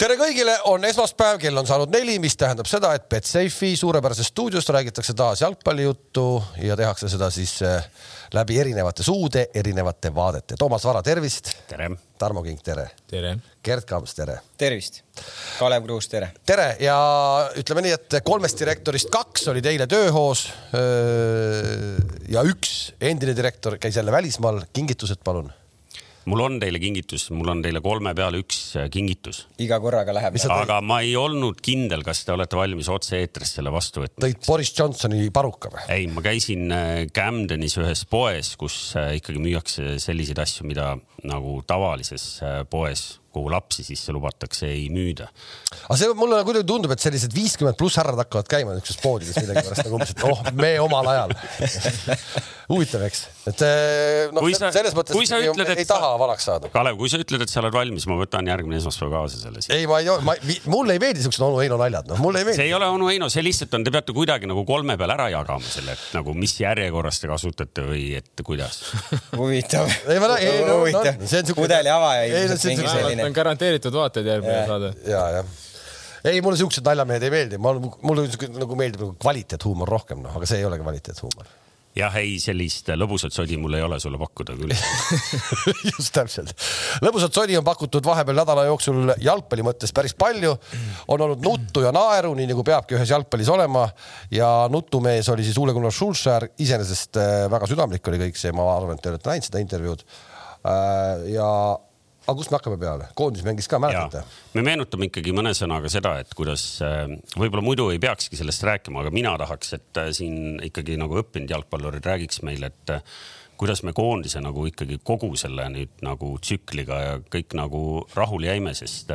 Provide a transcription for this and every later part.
tere kõigile, on esmaspäev, kell on saanud neli, mis tähendab seda, et Betsafe'i suurepärasest stuudiost räägitakse taas jalgpallijuttu ja tehakse seda siis äh, läbi erinevate suude, erinevate vaadete. Toomas Vara, tervist. tere. Tarmo King, tere. tere. Gerd Kams, tere. tervist. Kalev Kruus, tere. tere ja ütleme nii, et kolmest direktorist kaks olid eile tööhoos. ja üks endine direktor käis jälle välismaal. kingitused, palun mul on teile kingitus, mul on teile kolme peale üks äh, kingitus. iga korraga läheb. aga ma ei olnud kindel, kas te olete valmis otse-eetris selle vastu võtma. tõid Boris Johnsoni paruka või? ei, ma käisin äh, Camdenis ühes poes, kus äh, ikkagi müüakse selliseid asju, mida nagu tavalises poes kuhu lapsi sisse lubatakse, ei müüda. aga see mulle kuidagi tundub, et sellised viiskümmend pluss härrad hakkavad käima niisuguses poodides millegipärast nagu umbes, et oh, me omal ajal huvitav, eks, et eh, noh, selles mõttes kui sa ütled, et ei taha vanaks saada. Kalev, kui sa ütled, et sa oled valmis, ma võtan järgmine esmaspäev kaasa selle siia. ei, ma ei, ma, mulle ei meeldi siuksed onu Heino naljad, noh, mulle ei meeldi. see ei ole onu Heino, see lihtsalt on, te peate kuidagi nagu kolme peale ära jagama selle, et nagu mis järjekorras te kasutate või et kuidas huvitav. ei, ma ei, no, no, see on siuke. pudeli avaja ilmselt mingi selline on garanteeritud vaateid järgmine saade. ja, jah ei, mulle siuksed naljamehed ei meeldi, ma, mulle nagu meeldib nagu kvaliteethuumor rohkem, noh, aga see ei ole kvaliteethuumor jah, ei, sellist lõbusat sodi mul ei ole sulle pakkuda küll just täpselt. lõbusat sodi on pakutud vahepeal nädala jooksul jalgpalli mõttes päris palju. on olnud nuttu ja naeru, nii nagu peabki ühes jalgpallis olema. ja nutumees oli siis Ole Gunnar Solskjaer, iseenesest äh, väga südamlik oli kõik see, ma arvan, et te olete näinud seda intervjuud. Äh, ja aga kust me hakkame peale, koondis mängis ka, mäletate? me meenutame ikkagi mõne sõnaga seda, et kuidas äh, võib-olla muidu ei peakski sellest rääkima, aga mina tahaks, et äh, siin ikkagi nagu õppinud jalgpallurid räägiks meile, et äh, kuidas me koondise nagu ikkagi kogu selle nüüd nagu tsükliga ja kõik nagu rahule jäime, sest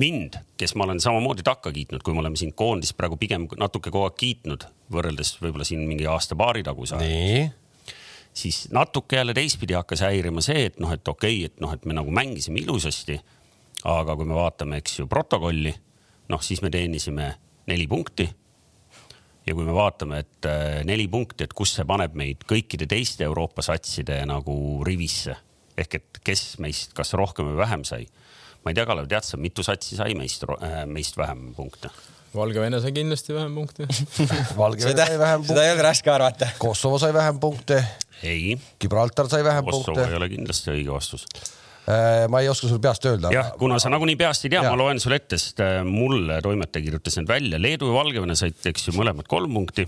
mind, kes ma olen samamoodi takka kiitnud, kui me oleme siin koondist praegu pigem natuke kogu aeg kiitnud, võrreldes võib-olla siin mingi aasta-paari taguse ajaga siis natuke jälle teistpidi hakkas häirima see, et noh, et okei okay,, et noh, et me nagu mängisime ilusasti. aga kui me vaatame, eks ju, protokolli, noh, siis me teenisime neli punkti. ja kui me vaatame, et äh, neli punkti, et kus see paneb meid kõikide teiste Euroopa satside nagu rivisse ehk et kes meist, kas rohkem või vähem sai. ma ei tea, Kalev, tead sa, mitu satsi sai meist, äh, meist vähem punkte? Valgevene sai kindlasti vähem punkte Valgevene sai vähem punkte. seda ei olnud raske arvata. Kosovo sai vähem punkte ei. Gibraltar sai vähem Kosovo punkte. ei ole kindlasti õige vastus äh, ma ei oska sul peast öelda. jah, kuna sa nagunii peast ei tea, ma loen sulle ette, sest äh, mulle toimetaja kirjutas need välja. Leedu ja Valgevene said, eks ju, mõlemad kolm punkti.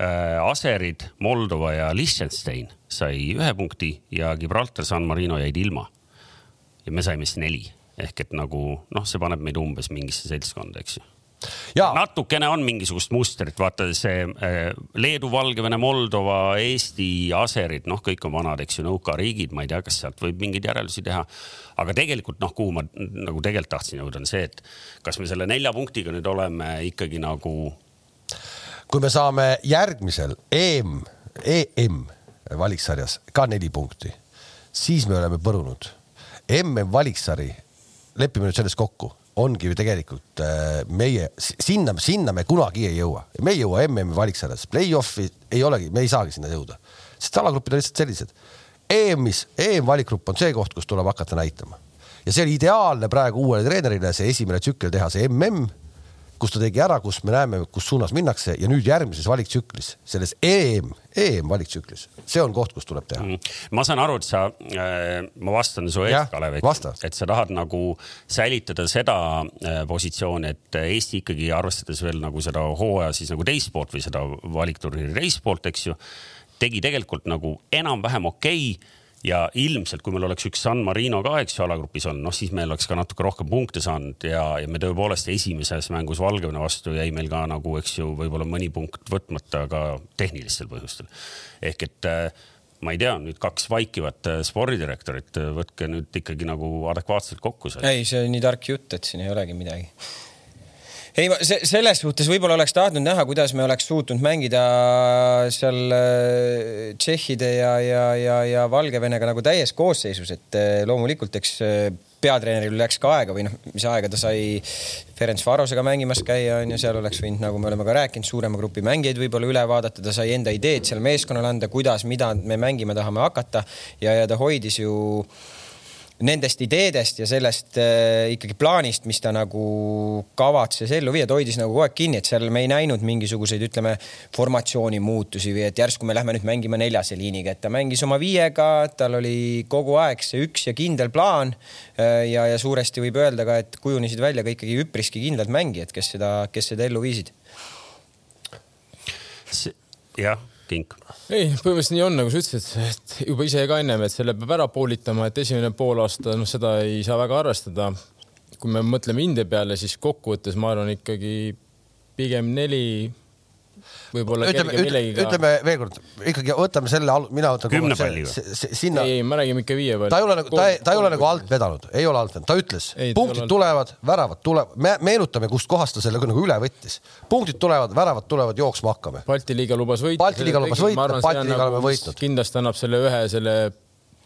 Äh, Aserid, Moldova ja Liechtenstein sai ühe punkti ja Gibraltar, San Marino jäid ilma. ja me saime siis neli ehk et nagu noh, see paneb meid umbes mingisse seltskonda, eks ju natukene on mingisugust mustrit, vaata see äh, Leedu, Valgevene, Moldova, Eesti, Aserid, noh, kõik on vanad, eks ju, nõukariigid, ma ei tea, kas sealt võib mingeid järeldusi teha. aga tegelikult noh, kuhu ma nagu tegelikult tahtsin jõuda, on see, et kas me selle nelja punktiga nüüd oleme ikkagi nagu. kui me saame järgmisel EM, EM valiksarjas ka neli punkti, siis me oleme põrunud. MM valiksari, lepime nüüd selles kokku ongi ju tegelikult äh, meie sinna, sinna me kunagi ei jõua, me ei jõua MM-i valiksarjas, play-off'i ei olegi, me ei saagi sinna jõuda, sest alagrupid on lihtsalt sellised. EM-is, EM-valikgrupp on see koht, kus tuleb hakata näitama. Ja see oli ideaalne praegu uuele treenerile see esimene tsükkel teha, see mm kus ta tegi ära, kus me näeme, kus suunas minnakse ja nüüd järgmises valiktsüklis, selles EM, EM valiktsüklis, see on koht, kus tuleb teha. Mm.. ma saan aru, et sa äh,, ma vastan su eest, Kalev, et, et sa tahad nagu säilitada seda äh, positsiooni, et Eesti ikkagi arvestades veel nagu seda hooaja siis nagu teist poolt või seda valikturniiri teist poolt, eks ju, tegi tegelikult nagu enam-vähem okei okay ja ilmselt, kui meil oleks üks San Marino ka, eks ju, alagrupis olnud, noh, siis meil oleks ka natuke rohkem punkte saanud ja, ja me tõepoolest esimeses mängus Valgevene vastu jäi meil ka nagu, eks ju, võib-olla mõni punkt võtmata ka tehnilistel põhjustel. ehk et äh, ma ei tea, nüüd kaks vaikivat äh, spordidirektorit, äh, võtke nüüd ikkagi nagu adekvaatselt kokku. ei, see on nii tark jutt, et siin ei olegi midagi ei, ma selles suhtes võib-olla oleks tahtnud näha, kuidas me oleks suutnud mängida seal äh, tšehhide ja, ja, ja, ja Valgevenega nagu täies koosseisus, et äh, loomulikult, eks äh, peatreeneril läks ka aega või noh, mis aega ta sai Ferenc Varosega mängimas käia, on ju, seal oleks võinud, nagu me oleme ka rääkinud, suurema grupi mängijaid võib-olla üle vaadata, ta sai enda ideed seal meeskonnale anda, kuidas, mida me mängima tahame hakata ja, ja ta hoidis ju nendest ideedest ja sellest äh, ikkagi plaanist, mis ta nagu kavatses ellu viia, ta hoidis nagu kogu aeg kinni, et seal me ei näinud mingisuguseid, ütleme, formatsiooni muutusi või et järsku me lähme nüüd mängima neljase liiniga, et ta mängis oma viiega, tal oli kogu aeg see üks ja kindel plaan. äh, ja, ja suuresti võib öelda ka, et kujunesid välja ka ikkagi üpriski kindlad mängijad, kes seda, kes seda ellu viisid. jah, Kink. ei, põhimõtteliselt nii on, nagu sa ütlesid, et juba ise ka ennem, et selle peab ära poolitama, et esimene poolaasta, noh, seda ei saa väga arvestada. kui me mõtleme India peale, siis kokkuvõttes ma arvan ikkagi pigem neli võib-olla ütleme, ütleme, millegiga. ütleme veel kord, ikkagi võtame selle, mina võtan Kümne palliga. sinna ei, ei, me räägime ikka viie peale. ta ei ole nagu, ta ei, ta ei ole nagu alt vedanud, ei ole alt vedanud, ta ütles punktid alt- tulevad, väravad tulevad, me meenutame, kust kohast ta selle nagu üle võttis. punktid tulevad, väravad tulevad, jooksma hakkame. Balti liiga lubas võita. Balti liiga lubas võita, Balti liiga oleme võitnud. kindlasti annab selle ühe selle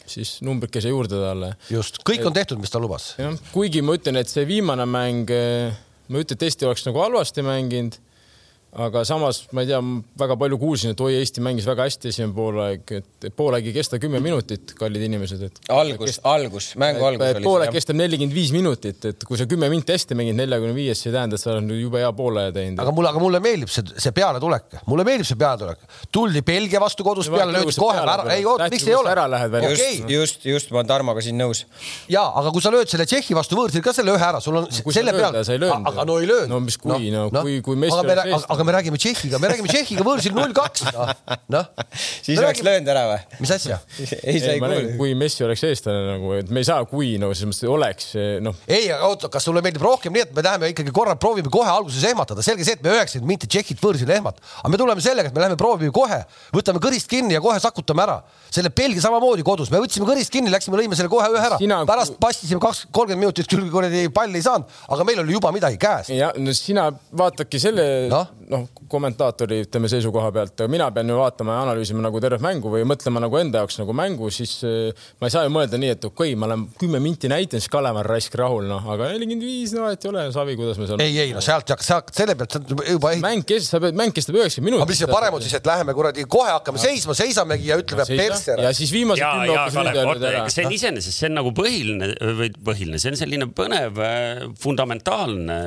siis numbrikese juurde talle just, kõik on tehtud, mis ta lubas. jah, kuigi ma ütlen, et see viimane mäng, ma ei ütle, et Eesti oleks nagu halvasti mänginud, aga samas ma ei tea, väga palju kuulsin, et oi, Eesti mängis väga hästi esimene poolaeg, et poolaeg ei kesta kümme minutit, kallid inimesed, et. algus, algus, mängu algus oli poolaeg kestab nelikümmend viis minutit, et kui sa kümme minti hästi mängid neljakümne viies, see ei tähenda, et sa oled jube hea poole teinud. aga mulle, aga mulle meeldib see, see pealetulek, mulle meeldib see pealetulek. tuldi Belgia vastu kodus See peale, löödi kohe peale ära, ei oota, miks ei ole sa ära lähed välja. okei just, just, just ma olen Tarmoga siin nõus. ja, aga kui sa lööd selle Tšehhi vastu võõrsil ka selle ühe ära, sul on kui selle peal, aga no ei löönud. No mis kui, no kui- kui Messi aga me, räägime Tšehhiga, me räägime Tšehhiga võõrsil null kaks, noh, noh. siis oleks löönud ära või? mis asja? ei, sa ei ma räägin, kuule. kui Messi oleks eestlane nagu, et me ei saa kui nagu selles mõttes oleks noh, ei, aga oota, kas sulle meeldib rohkem nii, et me läheme ikkagi korra proovime kohe alguses ehmatada, selge see, et me üheksakümmend minti Tšehhit võõrsil ehmat, aga me tuleme sellega, et me läheme proovime kohe, võtame kõrist kinni ja kohe sakutame ära. selle Belgia samamoodi kodus, me võtsime kõrist kinni, läksime, lõime selle kohe ühe ära Sina-, pärast passisime kaks, kolmkümmend minutit küll kuradi palli ei saanud, aga meil oli juba midagi käes. ja no sina vaatadki selle Noh. Noh no,, kommentaatori ütleme seisukoha pealt, mina pean ju vaatama ja analüüsima nagu tervet mängu või mõtlema nagu enda jaoks nagu mängu, siis äh, ma ei saa ju mõelda nii, et okei okay,, ma olen kümme minti näitan, siis Kalev on raisk rahul, noh, aga nelikümmend viis, no vahet ei ole, savi, kuidas me seal. ei, ei no sealt, sealt selle pealt juba ei. mäng kestab, sa pead, mäng kestab üheksakümmend aga mis see minutit. parem on siis, et läheme kuradi kohe hakkame seisma, seisamegi ja ütleme persse ja siis viimased ja, kümme ja hoopis see on iseenesest, see on nagu põhiline või põhiline, see on selline põnev äh, fundamentaalne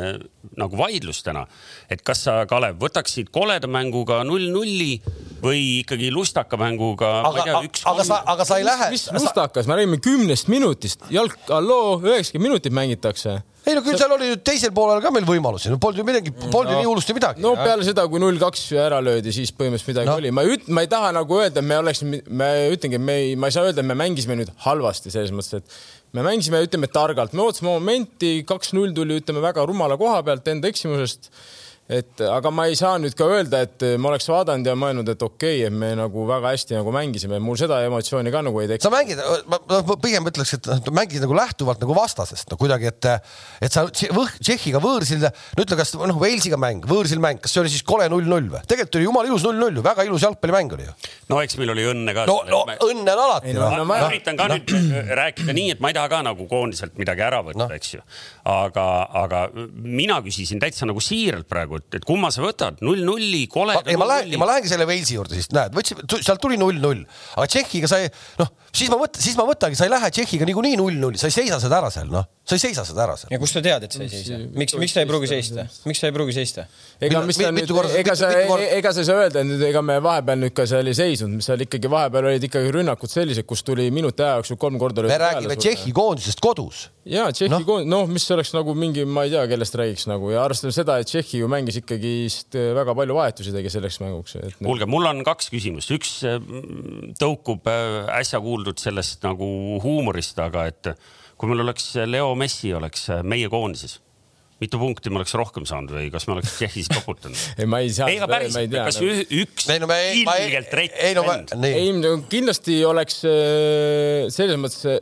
nagu vaidlus täna. et kas sa, Kalev, võtaksid koleda mänguga null-nulli või ikkagi lustaka mänguga, ma ei tea, aga, aga sa, aga sa ei lähe. mis lustakas, me räägime kümnest minutist, jalg, halloo, üheksakümmend minutit mängitakse ei no küll seal oli nüüd teisel poolel ka meil võimalusi, no polnud ju midagi, polnud ju nii hullusti midagi. no peale seda, kui null kaks ära löödi, siis põhimõtteliselt midagi No. no. oli, ma ei üt-, ma ei taha nagu öelda, me oleks, me ütlengi, me ei, ma ei saa öelda, me mängisime nüüd halvasti selles mõttes, et me mängisime, ütleme targalt, me ootasime momenti, kaks-null tuli, ütleme väga rumala koha pealt enda eksimusest et aga ma ei saa nüüd ka öelda, et ma oleks vaadanud ja mõelnud, et okei okay,, et me nagu väga hästi nagu mängisime, mul seda emotsiooni ka nagu ei teki. sa mängid, ma ma pigem ütleks, et noh, mängid nagu lähtuvalt nagu vastasest, no kuidagi, et, et sa Tšehhiga võõrsil, no ütle, kas noh, Walesiga mäng, võõrsil mäng, kas see oli siis kole null-null või? tegelikult oli jumala ilus null-null ju, väga ilus jalgpallimäng oli ju. no eks meil oli õnne ka. no, no õnne on alati. Ei, no, ma, no ma ma- üritan ka no. nüüd äh, rääkida nii, et ma ei taha ka nagu koondiselt midagi ära võtta Noh. no., eks ju. aga, aga mina küsisin täitsa nagu siiralt praegu, et, et kumma sa võtad, null-nulli, koleda ei, ma lähen, ma. lähengi selle Walesi juurde, siis näed, võtsime, sealt tuli null-null, aga Tšehhiga sa ei, noh, siis ma mõtlen, siis ma mõtlengi, sa ei lähe Tšehhiga niikuinii null-nulli, sa ei seisa seda ära seal, noh, sa ei seisa seda ära seal. ja kust sa tead, et sa ei seisa? miks, miks sa ei pruugi seista? miks sa ei pruugi seista? Ega mis ta nüüd ega sa ega sa ei saa öelda, et nüüd ega me vahepeal nüüd ka seal ei seisnud, seal ikkagi vahepeal olid ikkagi rünnakud sellised, kus tuli minuti aja jooksul kolm korda. me räägime Tšehhi koondisest kodus. ja Tšehhi no. koond-, noh, mis oleks nagu mingi, ma ei tea, kellest räägiks nagu ja arvestades seda, et Tšehhi ju mängis ikkagi väga palju vahetusi tegi selleks mänguks, et noh, kuulge, mul on kaks küsimust, üks äh, tõukub äh, äsja kuuldud sellest nagu huumorist, aga et kui meil oleks Leo Messi oleks äh, meie koondises, mitu punkti me oleks rohkem saanud või kas me oleks Tšehhis koputanud? ei, ma ei saa. ei, aga päriselt, kas ü- üks ei no me ei, ma ei, ilgelt rett no vend,, ei, no kindlasti oleks äh, selles mõttes.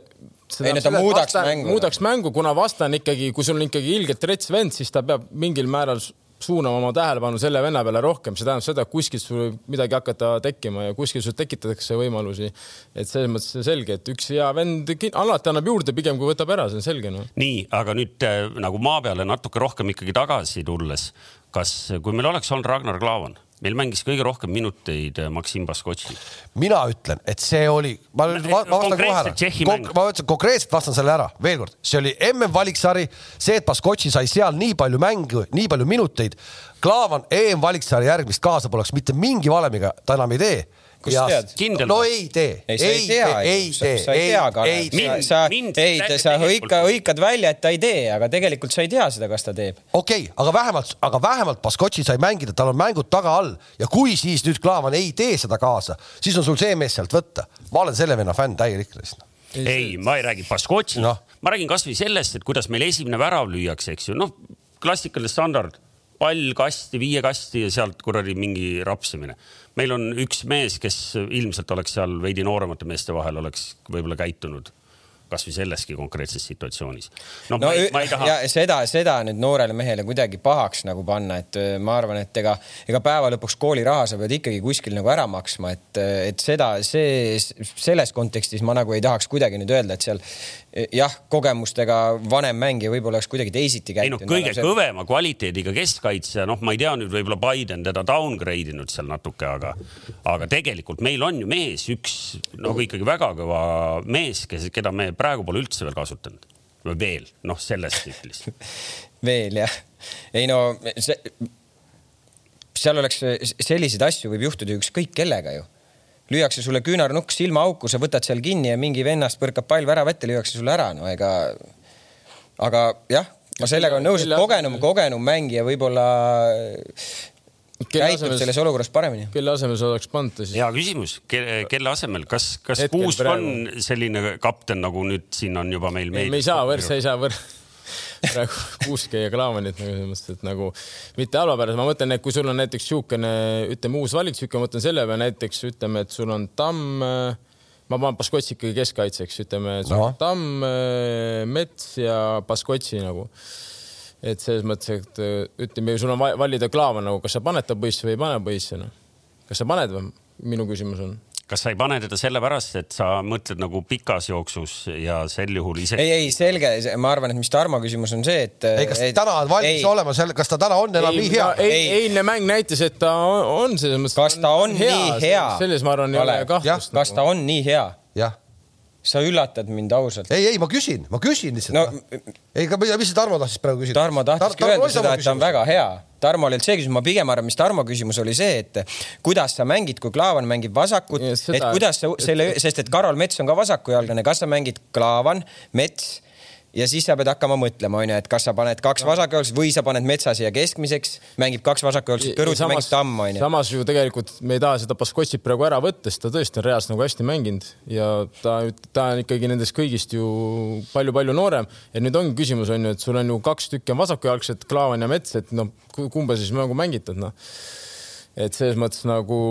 Ei, no ta muudaks mängu. muudaks mängu, kuna vastane ikkagi, kui sul on ikkagi ilgelt rets vend, siis ta peab mingil määral suunama oma tähelepanu selle venna peale rohkem, see tähendab seda, et kuskilt sul võib midagi hakata tekkima ja kuskil sul tekitatakse võimalusi. et selles mõttes selge, et üks hea vend alati annab juurde, pigem kui võtab ära, see on selge noh. nii, aga nüüd äh, nagu maa peale natuke rohkem ikkagi tagasi tulles, kas, kui meil oleks olnud Ragnar Klavan, meil mängis kõige rohkem minuteid äh, Maksim Baskotši. mina ütlen, et see oli, ma, ma, ma vastan kohe ära. Kon, ma ütlen konkreetselt vastan selle ära, veel kord, see oli mm valiksari, see, et Baskotši sai seal nii palju mängu, nii palju minuteid. Klaavan EM-valiksari järgmist kaasa poleks mitte mingi valemiga, ta enam ei tee kust ja, tead? kindel? no ei tee. ei, sa ei tea, ei tee, sa ei tea, Kalev, sa, ei, sa hõika, hõikad välja, et ta ei tee, aga tegelikult sa ei tea seda, kas ta teeb. okei okay,, aga vähemalt, aga vähemalt Baskotši sai mängida, tal on mängud taga all ja kui siis nüüd Klaavan ei tee seda kaasa, siis on sul see mees sealt võtta. ma olen selle venna fänn täielik lihtsalt ei, ma ei räägi Baskotšist no., ma räägin kasvõi sellest, et kuidas meil esimene värav lüüakse, eks ju, noh, klassikaline standard, pall kasti, viie kasti ja sealt kuradi mingi rapsimine meil on üks mees, kes ilmselt oleks seal veidi nooremate meeste vahel oleks võib-olla käitunud kasvõi selleski konkreetses situatsioonis. no, no ma, ma ei taha. seda, seda nüüd noorele mehele kuidagi pahaks nagu panna, et äh, ma arvan, et ega, ega päeva lõpuks kooliraha sa pead ikkagi kuskil nagu ära maksma, et, et seda, see, selles kontekstis ma nagu ei tahaks kuidagi nüüd öelda, et seal jah, kogemustega vanem mängija võib-olla oleks kuidagi teisiti käitunud. ei noh, kõige see... kõvema kvaliteediga keskkaitsja, noh, ma ei tea nüüd võib-olla Biden teda downgrade inud seal natuke, aga, aga tegelikult meil on ju mees, üks nagu ikkagi väga kõva mees, kes, keda me praegu pole üldse veel kasutanud. Või veel, noh, selles tsüklis. Veel jah, ei no see, seal oleks selliseid asju võib juhtuda ükskõik kellega ju lüüakse sulle küünarnukk silmaauku, sa võtad seal kinni ja mingi vennast põrkab pall värava ette, lüüakse sulle ära, no ega. aga jah, ma sellega olen nõus, et kogenum, kogenum mängija võib-olla käitub asemel, selles olukorras paremini. kelle asemel sa oleks pannud ta siis? hea küsimus, kelle asemel, kas, kas Puusk on selline kapten, nagu nüüd siin on juba meil meedias? me ei saa võrd-, sa ei saa võrd-, praegu Kuuske ja Klaavanit nagu selles mõttes, et nagu mitte halva pärast, ma mõtlen, et kui sul on näiteks niisugune, ütleme uus valik, niisugune, ma mõtlen selle peale näiteks ütleme, et sul on Tamm, ma panen Baskotsi ikkagi keskkaitseks, ütleme no., Tamm, Mets ja Baskotsi nagu et selles mõttes, et ütleme, sul on valida Klaavan nagu, kas sa paned ta põisse või ei pane põisse, noh. kas sa paned või? minu küsimus on kas sa ei pane teda sellepärast, et sa mõtled nagu pikas jooksus ja sel juhul ise? ei, ei selge, ma arvan, et mis Tarmo küsimus on see, et. ei, kas et, täna on valmis ei, olema selle, kas ta täna on enam ei, nii hea? eilne mäng näitas, et ta on selles mõttes. kas ta on hea, nii hea? selles ma arvan, ei ole kahtlust. kas ta on nii hea? jah sa üllatad mind ausalt. ei, ei, ma küsin, ma küsin lihtsalt no,. ei, aga mis see Tarmo tahtis praegu küsida? Tarmo tahtiski Tar öelda seda, et ta on väga hea. Tarmol ei olnud see küsimus, ma pigem arvan, mis Tarmo küsimus oli see, et kuidas sa mängid, kui Klaavan mängib vasakut, et kuidas sa selle, sest et Karol Mets on ka vasakujalgne, kas sa mängid Klaavan, Mets ja siis sa pead hakkama mõtlema, onju, et kas sa paned kaks vasakjoolist või sa paned metsa siia keskmiseks, mängib kaks vasakjoolist kõrvuti, mängib tamm, onju. samas ju tegelikult me ei taha seda Baskotsit praegu ära võtta, sest ta tõesti on reaalselt nagu hästi mänginud ja ta, ta on ikkagi nendest kõigist ju palju-palju noorem. et nüüd ongi küsimus on ju, et sul on ju kaks tükki on vasakujalgset, Klaavan ja Mets, et noh, kumba siis nagu mängitad, noh. et selles mõttes nagu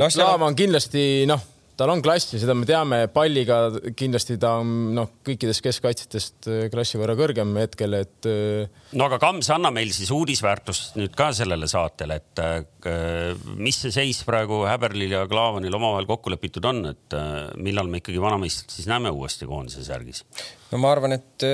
no, Klaavan on kindlasti noh tal on klassi, seda me teame, palliga kindlasti ta on noh, kõikidest keskkaitsjatest äh, klassi võrra kõrgem hetkel, et. Äh, no aga Kams, anna meil siis uudisväärtust nüüd ka sellele saatele, et äh, mis see seis praegu Häberlil ja Klaavanil omavahel kokku lepitud on, et millal me ikkagi vanameistrit siis näeme uuesti koondise särgis? no ma arvan, et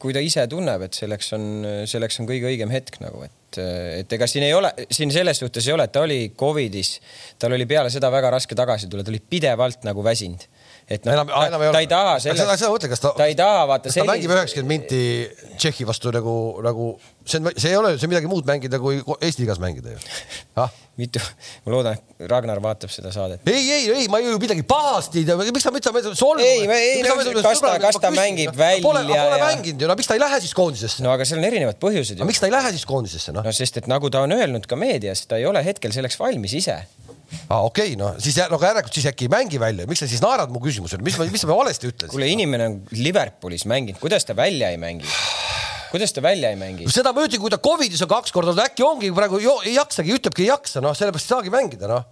kui ta ise tunneb, et selleks on, selleks on kõige õigem hetk nagu, et et, et ega siin ei ole, siin selles suhtes ei ole, et ta oli Covidis, tal oli peale seda väga raske tagasi tulla, ta oli pidevalt nagu väsinud et noh, ta, ta, ta ei taha sellest. seda, seda mõtle, kas ta, ta ei taha vaata. kas ta mängib üheksakümmend minti Tšehhi vastu nagu, nagu see on, see ei ole see midagi muud mängida kui Eesti liigas mängida ju ah?. mitu, ma loodan, et Ragnar vaatab seda saadet. ei, ei, ei, ma ju midagi pahasti ei miks sa, miks sa solvud? ei, ei, kas ta, kas ta mängib välja. Pole, pole ja... mänginud ju, no miks ta ei lähe siis koondisesse? no aga seal on erinevad põhjused ju. miks ta ei lähe siis koondisesse noh? no sest, et nagu ta on öelnud ka meedias, ta ei ole hetkel selleks valmis ise aa ah,, okei okay,, no siis no järelikult siis äkki ei mängi välja, miks sa siis naerad mu küsimusele, mis ma, mis ma valesti ütlen? kuule, inimene on Liverpoolis mänginud, kuidas ta välja ei mängi? kuidas ta välja ei mängi? seda ma ütlen, kui ta Covidis on kaks korda, äkki ongi praegu ei jaksagi, ütlebki ei jaksa, noh, sellepärast ei saagi mängida, noh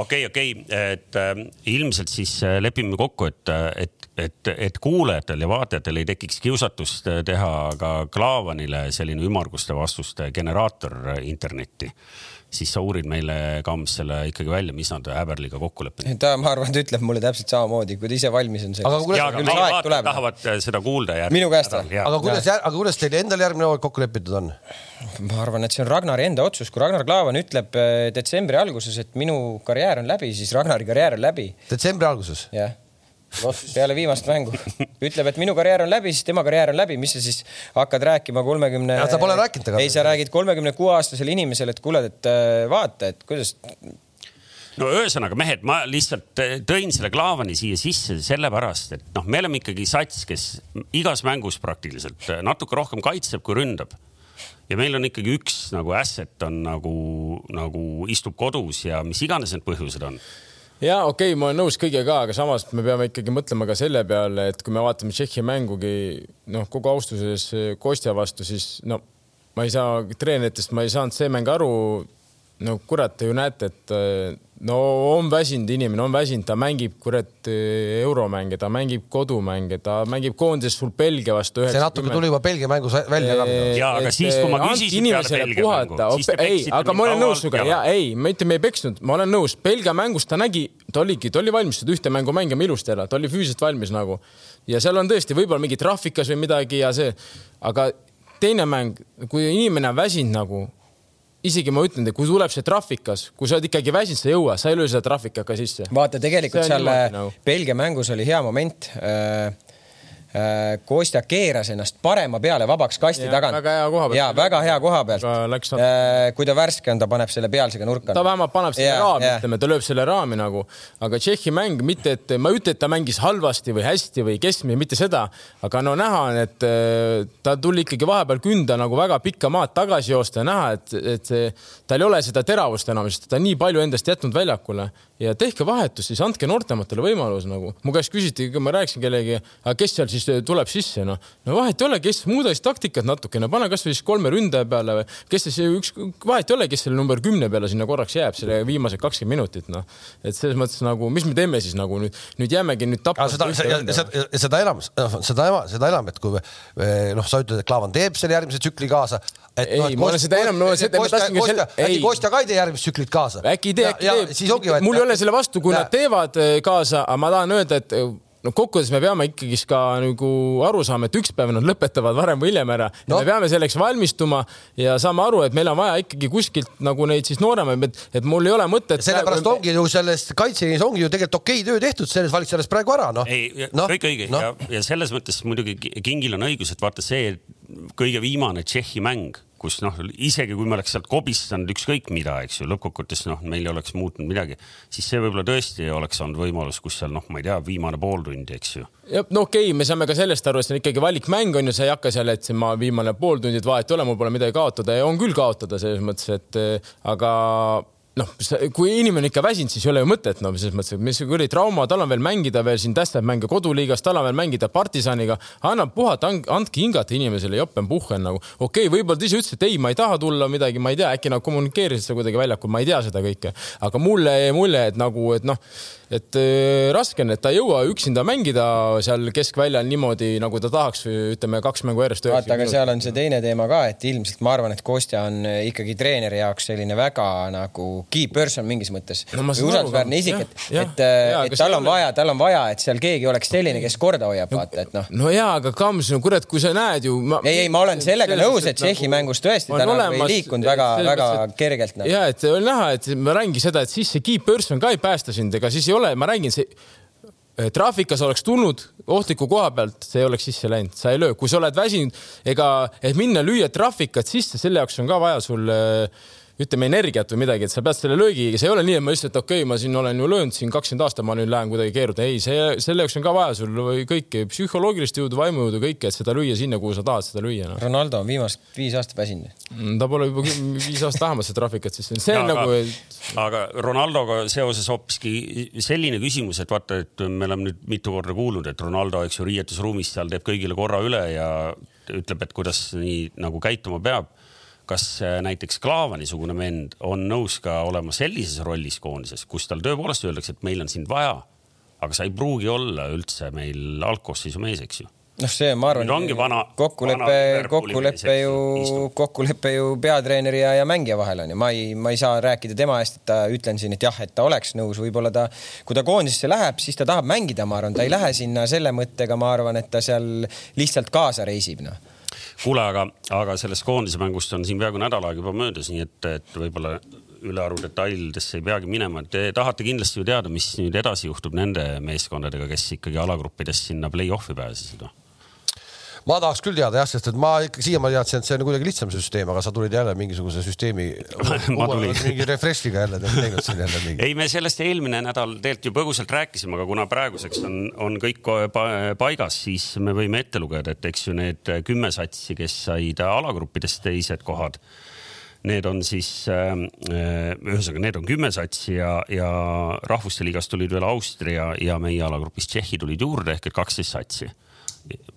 okei okay,, okei okay., et äh, ilmselt siis äh, lepime kokku, et, et, et, et kuulajatel ja vaatajatel ei tekiks kiusatust äh, teha ka Klaavanile selline ümmarguste vastuste generaator internetti siis sa uurid meile, Kams, selle ikkagi välja, mis nad Häberliga kokku leppinud. ta, ma arvan, ta ütleb mulle täpselt samamoodi, kui ta ise valmis on. aga kuidas tahavad seda kuulda. minu käest või? aga kuidas, aga kuidas teil endal järgmine hooaeg kokku lepitud on? ma arvan, et see on Ragnari enda otsus, kui Ragnar Klavan ütleb eh, detsembri alguses, et minu karjäär on läbi, siis Ragnari karjäär on läbi. detsembri alguses? jah peale viimast mängu. ütleb, et minu karjäär on läbi, siis tema karjäär on läbi, mis sa siis hakkad rääkima kolmekümne 30...? sa pole rääkinud temaga? ei, sa räägid kolmekümne kuue aastasele inimesele, et kuule, et äh, vaata, et kuidas. no ühesõnaga mehed, ma lihtsalt äh, tõin selle Klaavani siia sisse sellepärast, et noh, me oleme ikkagi sats, kes igas mängus praktiliselt äh, natuke rohkem kaitseb kui ründab ja meil on ikkagi üks nagu asset on nagu, nagu istub kodus ja mis iganes need põhjused on ja okei okay,, ma olen nõus kõigega, aga samas me peame ikkagi mõtlema ka selle peale, et kui me vaatame Tšehhi mängugi noh, kogu austuses Kostja vastu, siis no ma ei saa treeneritest, ma ei saanud see mäng aru no kurat, te ju näete, et äh, no on väsinud inimene, on väsinud, ta mängib kurat äh, euromänge, ta mängib kodumänge, ta mängib koondises sul Belgia vastu. see natuke tuli juba Belgia mängus välja ka. ja, aga siis, kui ma küsisin peale Belgia mängu, siis te ei, aga ma olen nõus sinuga ja ei, ma ütlen, me ei peksnud, ma olen nõus, Belgia mängus ta nägi, ta oligi, ta oli valmis seda ühte mängu mängima ilusti ära, ta oli füüsiliselt valmis nagu ja seal on tõesti võib-olla mingi trahvikas või midagi ja see, aga teine mäng, kui inimene on väsinud nagu isegi ma ütlen, et kui tuleb see trahvikas, kui sa oled ikkagi väsinud, sa ei jõua, sa ei löö seda trahvikaka sisse. vaata, tegelikult seal nagu. Belgia mängus oli hea moment Äh, Kostja keeras ennast parema peale vabaks kasti ja, tagant. väga hea koha pealt. ja väga hea koha pealt. Äh, kui ta värske on, ta paneb selle pealsega nurka. ta vähemalt paneb selle ja, raami, ütleme, ta lööb selle raami nagu, aga Tšehhi mäng mitte, et ma ei ütle, et ta mängis halvasti või hästi või keskmine, mitte seda, aga no näha on, et äh, ta tuli ikkagi vahepeal künda nagu väga pikka maad tagasi joosta ja näha, et, et see, tal ei ole seda teravust enam, sest ta on nii palju endast jätnud väljakule ja tehke vahetus, siis andke noortematele võimalus nagu. mu käest küsiti, kui ma rääkisin kellegi, aga kes seal siis tuleb sisse, noh. no vahet ei ole, kes, muuda siis taktikat natukene, pane kasvõi siis kolme ründaja peale või kes siis üks, vahet ei ole, kes selle number kümne peale sinna korraks jääb, selle viimased kakskümmend minutit, noh. et selles mõttes nagu, mis me teeme siis nagu nüüd, nüüd jäämegi nüüd tapma. seda, seda, seda enam, seda enam, seda enam, et kui noh, sa ütled, et Klaavan teeb selle järgmise tsükli kaasa, et ei no,, ma olen seda enam, no seda ma tahtsingi selle. äkki Kostja ka ei tee järgmist tsüklit kaasa? äkki ei tee, äkki teeb. siis mul ei ole selle vastu, kui ja. nad teevad eh, kaasa, aga ma tahan öelda, et eh, no kokkuvõttes me peame ikkagist ka nagu aru saama, et üks päev nad lõpetavad varem või hiljem ära ja no. me peame selleks valmistuma ja saame aru, et meil on vaja ikkagi kuskilt nagu neid siis nooremaid, et, et mul ei ole mõtet. sellepärast praegu... ongi ju sellest kaitseliinis ongi ju tegelikult okei töö tehtud selles valitsuses praegu ära, noh. ei no,, kõik õige no. ja, ja selles mõttes muidugi Kingil on õigus, et vaata see kõige viimane Tšehhi mäng kus noh, isegi kui me oleks sealt kobistanud ükskõik mida, eks ju, lõppkokkuvõttes noh, meil ei oleks muutnud midagi, siis see võib-olla tõesti oleks olnud võimalus, kus seal noh, ma ei tea, viimane pool tundi, eks ju. no okei okay,, me saame ka sellest aru, et see on ikkagi valikmäng on ju, sa ei hakka seal, et ma viimane pool tundi, et vahet ei ole, mul pole midagi kaotada ja on küll kaotada selles mõttes, et aga noh, kui inimene ikka väsinud, siis ei ole ju mõtet, no selles mõttes, et mis kuradi trauma, tal on veel mängida veel siin tähtsamaid mänge koduliigas, tal on veel mängida partisaniga, annab puhata, andke hingata inimesele, jopen puhhen nagu. okei okay,, võib-olla ta ise ütles, et ei, ma ei taha tulla midagi, ma ei tea, äkki nad kommunikeerisid seda kuidagi väljakul, ma ei tea seda kõike, aga mulle jäi mulje, et nagu, et noh et äh, raske on, et ta ei jõua üksinda mängida seal keskväljal niimoodi, nagu ta tahaks, ütleme kaks mängu järjest. vaata, aga seal on see teine teema ka, et ilmselt ma arvan, et Kostja on ikkagi treeneri jaoks selline väga nagu key person mingis mõttes no,. usaldusväärne isik, et, et, äh, et tal on vaja, tal on vaja, et seal keegi oleks selline, kes korda hoiab, vaata, et noh. no jaa, aga Kams, no kurat, kui sa näed ju ma.... ei, ei, ma olen sellega nõus, et Tšehhi nagu, mängus tõesti ta nagu ei liikunud väga, väga kergelt no.. ja et oli näha, et ma räägingi seda, et siis see key person ka ei päästa sind, ega siis ei ole, ma räägin, see eh, traafikas oleks tulnud ohtliku koha pealt, see ei oleks sisse läinud, sa ei löö, kui sa oled väsinud, ega, et minna lüüa traafikat sisse, selle jaoks on ka vaja sul äh, ütleme, energiat või midagi, et sa pead selle löögiga, see ei ole nii, et ma lihtsalt okei okay,, ma siin olen ju löönud siin kakskümmend aastat, ma nüüd lähen kuidagi keeruda. ei, see, selle jaoks on ka vaja sul kõike psühholoogilist jõudu, vaimujõudu, kõike, et seda lüüa sinna, kuhu sa tahad seda lüüa no.. Ronaldo on viimast viis aastat väsinud. Mm, ta pole juba viis aastat vähemalt seda traafikat, siis see on ja, nagu aga, et.... aga Ronaldoga seoses hoopiski selline küsimus, et vaata, et me oleme nüüd mitu korda kuulnud, et Ronaldo, eks ju, riietusruumis seal teeb kõigile korra üle ja ütleb, et kuidas nii nagu käituma peab kas äh, näiteks Klaavani-sugune vend on nõus ka olema sellises rollis koondises, kus tal tõepoolest öeldakse, et meil on sind vaja, aga sa ei pruugi olla üldse meil algkoosseisu mees, eks ju. Noh, see ma arvan, kokkulepe, kokkulepe ju, kokkulepe ju peatreeneri ja, ja mängija vahel on ju, ma ei, ma ei saa rääkida tema eest, et ta ütlen siin, et jah, et ta oleks nõus, võib-olla ta, kui ta koondisesse läheb, siis ta tahab mängida, ma arvan, ta ei lähe sinna selle mõttega, ma arvan, et ta seal lihtsalt kaasa reisib, noh kuule, aga, aga sellest koondise mängust on siin peaaegu nädal aega juba möödas, nii et, et võib-olla ülearu detailidesse ei peagi minema. Te tahate kindlasti ju teada, mis nüüd edasi juhtub nende meeskondadega, kes ikkagi alagruppidest sinna play-off'i pääsesid või? Ma tahaks küll teada jah, sest et ma ikka siiamaani teadsin, et see on kuidagi lihtsam süsteem, aga sa tulid jälle mingisuguse süsteemi mingi refresh'iga jälle teinud siin jälle mingi. ei, me sellest eelmine nädal tegelikult ju põgusalt rääkisime, aga kuna praeguseks on, on kõik paigas, siis me võime ette lugeda, et eks ju need kümme satsi, kes said alagruppidest teised kohad need on siis äh,, ühesõnaga, need on kümme satsi ja, ja rahvuste liigast tulid veel Austria ja meie alagrupist Tšehhi tulid juurde ehk et kaksteist satsi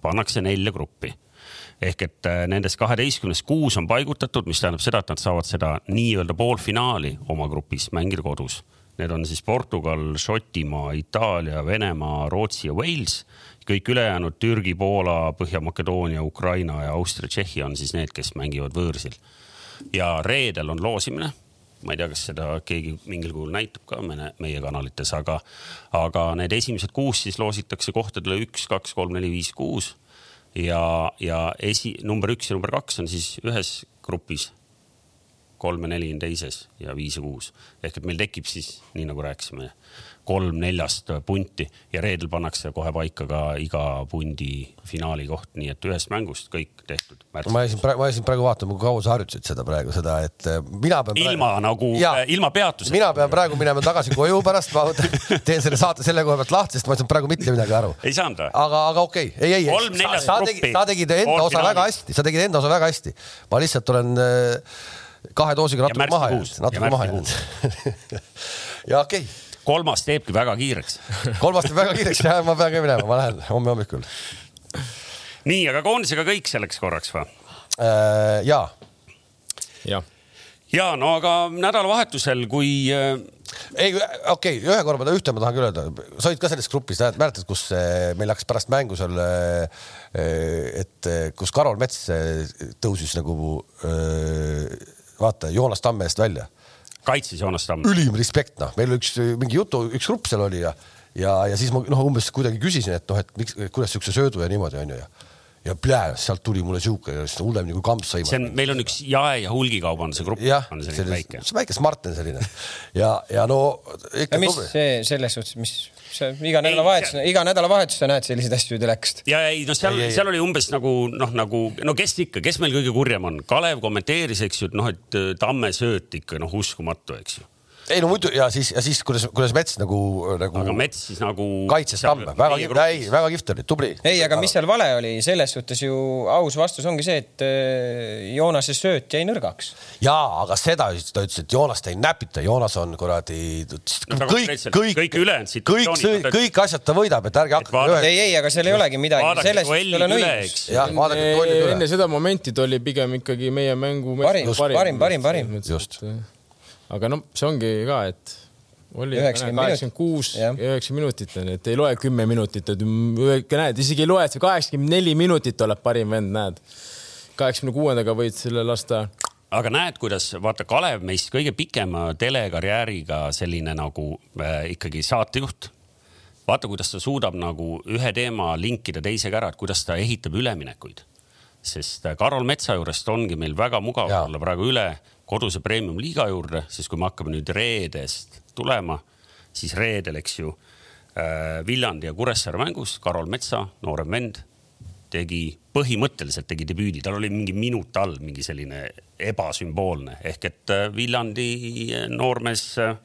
pannakse nelja gruppi ehk et äh, nendest kaheteistkümnest kuus on paigutatud, mis tähendab seda, et nad saavad seda nii-öelda poolfinaali oma grupis mängida kodus. Need on siis Portugal, Šotimaa, Itaalia, Venemaa, Rootsi ja Wales. kõik ülejäänud Türgi, Poola, Põhja-Makedoonia, Ukraina ja Austria, Tšehhi on siis need, kes mängivad võõrsil. ja reedel on loosimine ma ei tea, kas seda keegi mingil kujul näitab ka meie, meie kanalites, aga, aga need esimesed kuus siis loositakse kohtadele üks, kaks, kolm, neli, viis, kuus. ja, ja esi, number üks ja number kaks on siis ühes grupis. kolm ja neli on teises ja viis ja kuus ehk et meil tekib siis nii nagu rääkisime kolm-neljast punti ja reedel pannakse kohe paika ka iga pundi finaali koht, nii et ühest mängust kõik tehtud. ma jäin praegu, ma jäin praegu vaatama, kui kaua sa harjutasid seda praegu, seda, et äh, mina pean. ilma praegu... nagu, äh, ilma peatuseta. mina pean praegu minema tagasi koju pärast, ma võtan, teen selle saate selle koha pealt lahti, sest ma ei saanud praegu mitte midagi aru. ei saanud või? aga, aga okei okay., ei, ei, sa, sa tegid, sa tegid enda osa väga hästi, sa tegid enda osa väga hästi. ma lihtsalt olen äh, kahe doosiga natuke maha jäänud, natuke maha jäänud ja okei okay kolmas teebki väga kiireks kolmas teeb väga kiireks ja ma pean ka minema, ma lähen homme hommikul. nii, aga koondisega kõik selleks korraks või äh,? ja. jah ja no aga nädalavahetusel, kui äh.... ei, okei okay,, ühe korra ma ühte ma tahan küll öelda, sa olid ka selles grupis, mäletad, kus äh, meil hakkas pärast mängu seal, äh, et kus Karol Mets tõusis nagu vaata Joonas Tamme eest välja kaitses Joonas Tamm. ülim respekt, noh, meil üks mingi jutu, üks grupp seal oli ja, ja, ja siis ma noh, umbes kuidagi küsisin, et noh, et miks, kuidas siukse söödu ja niimoodi onju ja ja plää, sealt tuli mulle siuke hullemini kui kamps sõimata. see on, meil on üks jae- ja hulgikaubanduse grupp. jah, selline väike. see väike Smarten selline ja, ja no mis see selles suhtes, mis see iga nädalavahetus, iga nädalavahetus sa näed selliseid asju telekast. ja ei no seal, seal oli umbes nagu noh, nagu no kes ikka, kes meil kõige kurjem on, Kalev kommenteeris, eks ju, et noh, et äh, Tamme sööt ikka noh, uskumatu, eks ju ei no muidu ja siis, ja siis kuidas, kuidas Mets nagu, nagu. aga Mets siis nagu. kaitses Tamme, väga kihvt, ei, väga kihvt oli, tubli. ei, aga mis seal vale oli, selles suhtes ju aus vastus ongi see, et äh, Joonase sööt jäi nõrgaks. ja, aga seda ta ütles, et Joonast ei näpita, Joonas on kuradi no,. kõik, kõik, kõik ülejäänud situatsioonid. kõik, kõik asjad ta võidab, et ärge hakake. ei, ei, aga seal ei olegi midagi, selles suhtes olen õigus. jah, vaadake duellid üle. enne seda momenti ta oli pigem ikkagi meie mängu. parim, parim, parim, parim. just aga noh, see ongi ka, et oli kaheksakümmend kuus ja üheksa minutit on, et ei loe kümme minutit, et näed, isegi ei loe, et kaheksakümmend neli minutit oled parim vend, näed. kaheksakümne kuuendaga võid selle lasta. aga näed, kuidas vaata Kalev meist kõige pikema telekarjääriga selline nagu äh, ikkagi saatejuht. vaata, kuidas ta suudab nagu ühe teema linkida teisega ära, et kuidas ta ehitab üleminekuid. sest äh, Karol Metsa juurest ongi meil väga mugav ja. olla praegu üle koduse premium-liiga juurde, siis kui me hakkame nüüd reedest tulema, siis reedel, eks ju äh,, Viljandi ja Kuressaare mängus Karol Metsa, noorem vend, tegi, põhimõtteliselt tegi debüüdi, tal oli mingi minut all mingi selline ebasümboolne ehk et äh, Viljandi noormees äh,,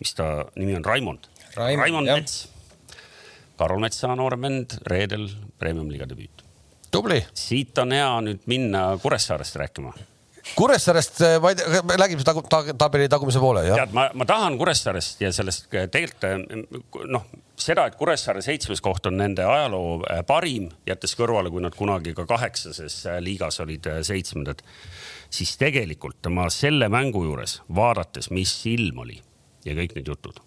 mis ta nimi on, Raimond. Raimond, Raimond Mets. Karol Metsa noorem vend, reedel premium-liiga debüüt. tubli. siit on hea nüüd minna Kuressaarest rääkima Kuressaarest, äh, ma ei tea, räägime tagu, ta, tabeli tagumise poole, jah? tead, ma, ma tahan Kuressaarest ja sellest tegelikult noh, seda, et Kuressaare seitsmes koht on nende ajaloo parim, jättes kõrvale, kui nad kunagi ka kaheksases liigas olid seitsmendad, siis tegelikult ma selle mängu juures vaadates, mis ilm oli ja kõik need jutud.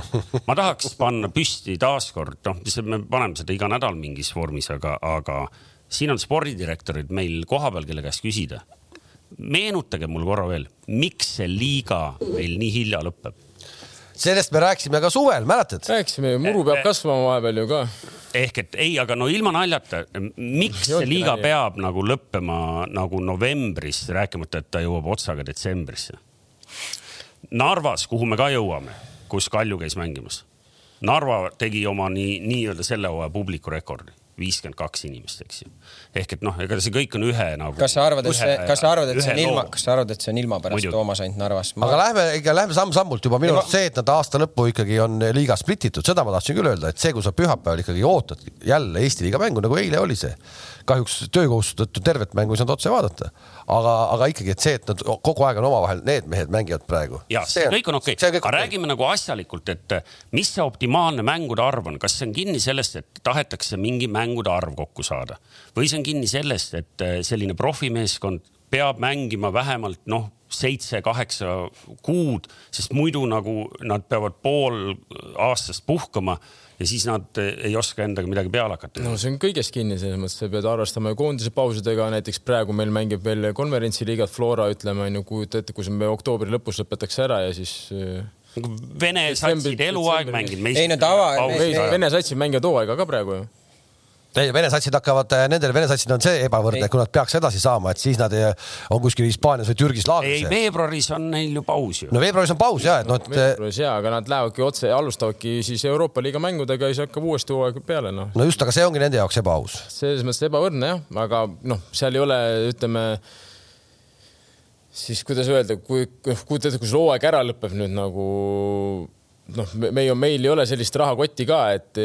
ma tahaks panna püsti taaskord, noh, me paneme seda iga nädal mingis vormis, aga, aga siin on spordidirektorid meil kohapeal, kelle käest küsida. Meenutage mul korra veel, miks see liiga meil nii hilja lõpeb? sellest me rääkisime ka suvel, mäletad? rääkisime, muru peab kasvama vahepeal ju ka. ehk et ei, aga no ilma naljata, miks see liiga peab nagu lõppema nagu novembris, rääkimata, et ta jõuab otsaga detsembrisse Narvas, kuhu me ka jõuame, kus Kalju käis mängimas. Narva tegi oma nii, nii-öelda selle hooaja publiku rekordi viiskümmend kaks inimest, eks ju. Ehk et noh, ega see kõik on ühe nagu. kas sa arvad, et see, kas sa arvad, et see on ilma, kas sa arvad, et see on ilma pärast Muidu. Toomas ainult Narvas ma...? aga lähme lähme samm-sammult juba minu arust see, et nad aasta lõppu ikkagi on liiga splititud, seda ma tahtsin küll öelda, et see, kui sa pühapäeval ikkagi ootad jälle Eesti liiga mängu, nagu eile oli see kahjuks töökohustuse tõttu tervet mängu ei saanud otse vaadata. aga, aga ikkagi, et see, et nad kogu aeg on omavahel, need mehed mängivad praegu. ja see on, kõik on okei okay., aga okay. räägime nagu asjalikult, et mis see optimaalne mängude arv on, kas see on kinni sellest, et tahetakse mingi mängude arv kokku saada või see on kinni sellest, et selline profimeeskond peab mängima vähemalt noh, seitse-kaheksa kuud, sest muidu nagu nad peavad pool aastast puhkama ja siis nad ei oska endaga midagi peale hakata. no see on kõigest kinni, selles mõttes sa pead arvestama ju koondise pausidega, näiteks praegu meil mängib veel konverentsiliigat Flora, ütleme on ju, kujuta ette, kui me oktoobri lõpus lõpetatakse ära ja siis äh, nagu Vene satsid eluaeg mänginud. ei no tava. Vene satsid mängivad hooaega ka praegu ju ei, Vene satsid hakkavad, eh, nendel Vene satsid on see ebavõrdne, kui nad peaks edasi saama, et siis nad ei, on kuskil Hispaanias või Türgis laagris. ei, veebruaris on neil ju paus ju. no veebruaris on paus ja, et noh, et. veebruaris ja, aga nad lähevadki otse, alustavadki siis Euroopa liiga mängudega ja siis hakkab uuesti hooaeg peale noh. no just, aga see ongi nende jaoks ebaaus. selles mõttes ebavõrdne jah, aga noh, seal ei ole, ütleme siis kuidas öelda, kui, kujuta ette, kui see hooaeg ära lõpeb nüüd nagu noh, me ju, meil ei ole sellist rahakotti ka, et,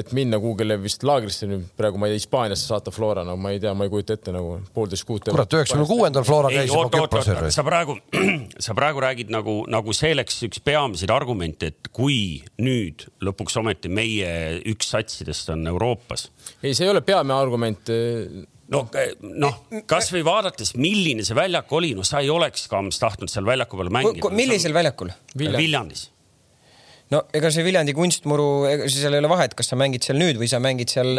et minna kuhugile vist laagrisse nüüd praegu, ma ei tea, Hispaaniasse saata Flora, no ma ei tea, ma ei kujuta ette nagu poolteist kuud. kurat, üheksakümne kuuendal Flora käis juba Küprosel. sa praegu, sa praegu räägid nagu, nagu see oleks üks peamiseid argumente, et kui nüüd lõpuks ometi meie üks satsidest on Euroopas. ei, see ei ole peamine argument no, noh, kasvõi vaadates, milline see väljak oli, no sa ei oleks Kams tahtnud seal väljaku peal mängida. millisel väljakul? Viljandis no ega see Viljandi kunstmuru, ega seal ei ole vahet, kas sa mängid seal nüüd või sa mängid seal.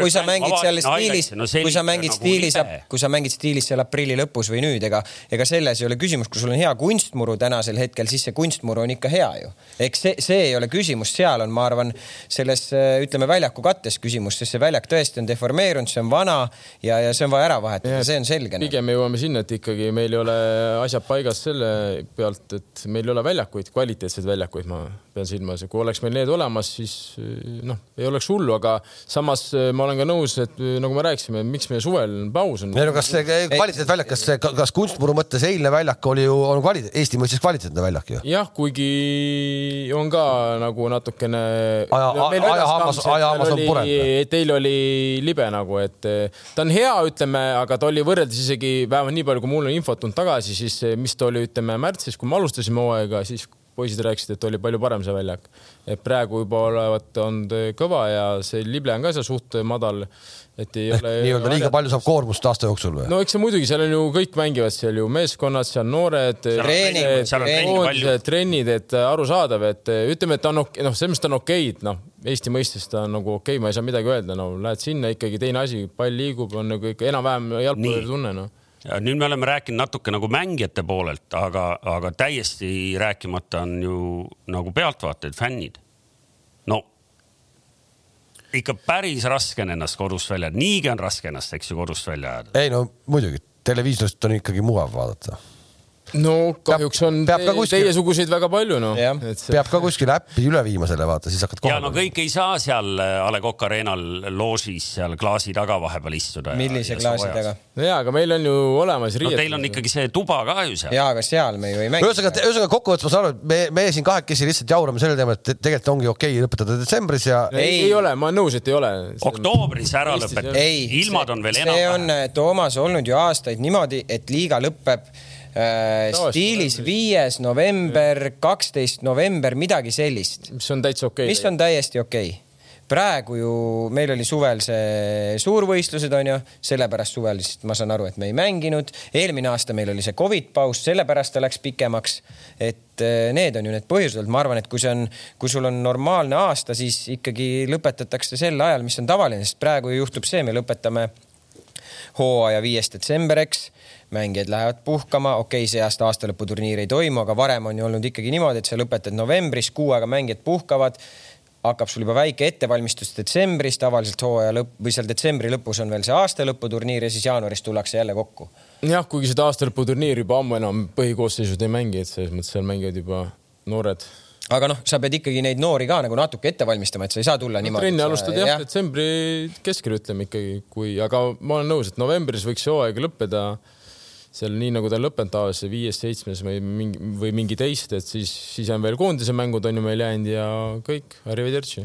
kui sa mängid seal stiilis, kui sa mängid nagu stiilis, kui sa mängid stiilis seal aprilli lõpus või nüüd, ega, ega selles ei ole küsimus, kui sul on hea kunstmuru tänasel hetkel, siis see kunstmuru on ikka hea ju. eks see, see ei ole küsimus, seal on, ma arvan, selles ütleme väljaku kattes küsimus, sest see väljak tõesti on deformeerunud, see on vana ja, ja see on vaja ära vahetada, see on selge. Pigem me jõuame sinna, et ikkagi meil ei ole asjad paigas selle pealt, et meil ei ole väljakuid, kvaliteetseid väljakuid, ma pean silmas ja kui oleks meil need olemas, siis noh, ei oleks hullu, aga samas eh, ma olen ka nõus, et eh, nagu me rääkisime, miks meie suvel paus on. ei no kas see kvaliteetväljak, kas, kas kunstmuru mõttes eilne väljak oli ju, on kvaliteet, Eesti mõistes kvaliteetne väljak ju? jah, kuigi on ka nagu natukene. aja, ajahammas, ajahammas on purenud. et eile oli libe nagu, et eh, ta on hea, ütleme, aga ta oli võrreldes isegi vähemalt nii palju, kui mul on infot tulnud tagasi, siis mis ta oli, ütleme märtsis, kui me alustasime hooaega, siis poisid rääkisid, et oli palju parem see väljak. et praegu juba olevat olnud kõva ja see lible on ka seal suht madal. et ei Ehk ole. nii-öelda liiga palju saab koormust aasta jooksul või? no eks see muidugi, seal on ju kõik mängivad seal ju meeskonnad, seal noored. treenid, trennid, et arusaadav, et ütleme, et ta on okei, noh, selles mõttes ta on okeid, noh, Eesti mõistes ta on nagu okei okay,, ma ei saa midagi öelda, no lähed sinna ikkagi teine asi, pall liigub, on nagu ikka enam-vähem jalgpalli tunne, noh ja nüüd me oleme rääkinud natuke nagu mängijate poolelt, aga, aga täiesti rääkimata on ju nagu pealtvaatajad, fännid. no ikka päris raske on ennast kodust välja, niigi on raske ennast, eks ju, kodust välja ajada. ei no muidugi, televiisorist on ikkagi mugav vaadata no kahjuks on peab ka te- teiesuguseid väga palju noh see peab ka kuskile äppi üle viima selle vaata, siis hakkad ja no kõik ei saa seal äh, A Le Coq Arena'l loožis seal klaasi taga vahepeal istuda. millise klaasi taga?? no jaa, aga meil on ju olemas no riietused. teil on ikkagi see tuba ka ju seal. jaa, aga seal me ju ei mängi. ühesõnaga, ühesõnaga kokkuvõttes ma saan aru, et me, me siin kahekesi lihtsalt jaurame selle teema, et te- tegelikult ongi okei lõpetada detsembris ja ei, Ei. ei ole, ma olen nõus, et ei ole. oktoobris ära lõpetada ei, ilmad on veel see on enam-vähem. Toomas olnud ju aastaid niimoodi, et liiga lõpeb äh, stiilis novembris. viies november, kaksteist november, midagi sellist, mis on täitsa okei mis on täiesti okei okay. praegu ju meil oli suvel see suurvõistlused onju, sellepärast suvel siis ma saan aru, et me ei mänginud. eelmine aasta meil oli see Covid paus, sellepärast ta läks pikemaks. et eh, need on ju need põhjused, ma arvan, et kui see on, kui sul on normaalne aasta, siis ikkagi lõpetatakse sel ajal, mis on tavaline, sest praegu ju juhtub see, me lõpetame hooaja viies detsember, eks. Mängijad lähevad puhkama, okei okay,, see aasta aastalõputurniir ei toimu, aga varem on ju olnud ikkagi niimoodi, et sa lõpetad novembris, kuu aega mängijad puhkavad hakkab sul juba väike ettevalmistus detsembris, tavaliselt hooaja lõpp või seal detsembri lõpus on veel see aastalõputurniir ja siis jaanuaris tullakse jälle kokku. jah, kuigi seda aastalõputurniiri juba ammu enam põhikoosseisud ei mängi, et selles mõttes seal mängivad juba noored. aga noh, sa pead ikkagi neid noori ka nagu natuke ette valmistama, et sa ei saa tulla niimoodi. trenni alustad jah, detsembri keskel ütleme ikkagi, kui, aga ma olen nõus, et novembris võiks see hooaeg lõppeda seal nii nagu ta on lõppenud tavaliselt viies, seitsmes või mingi või mingi teist, et siis, siis on veel koondise mängud on ju meil jäänud ja kõik, arrivederci.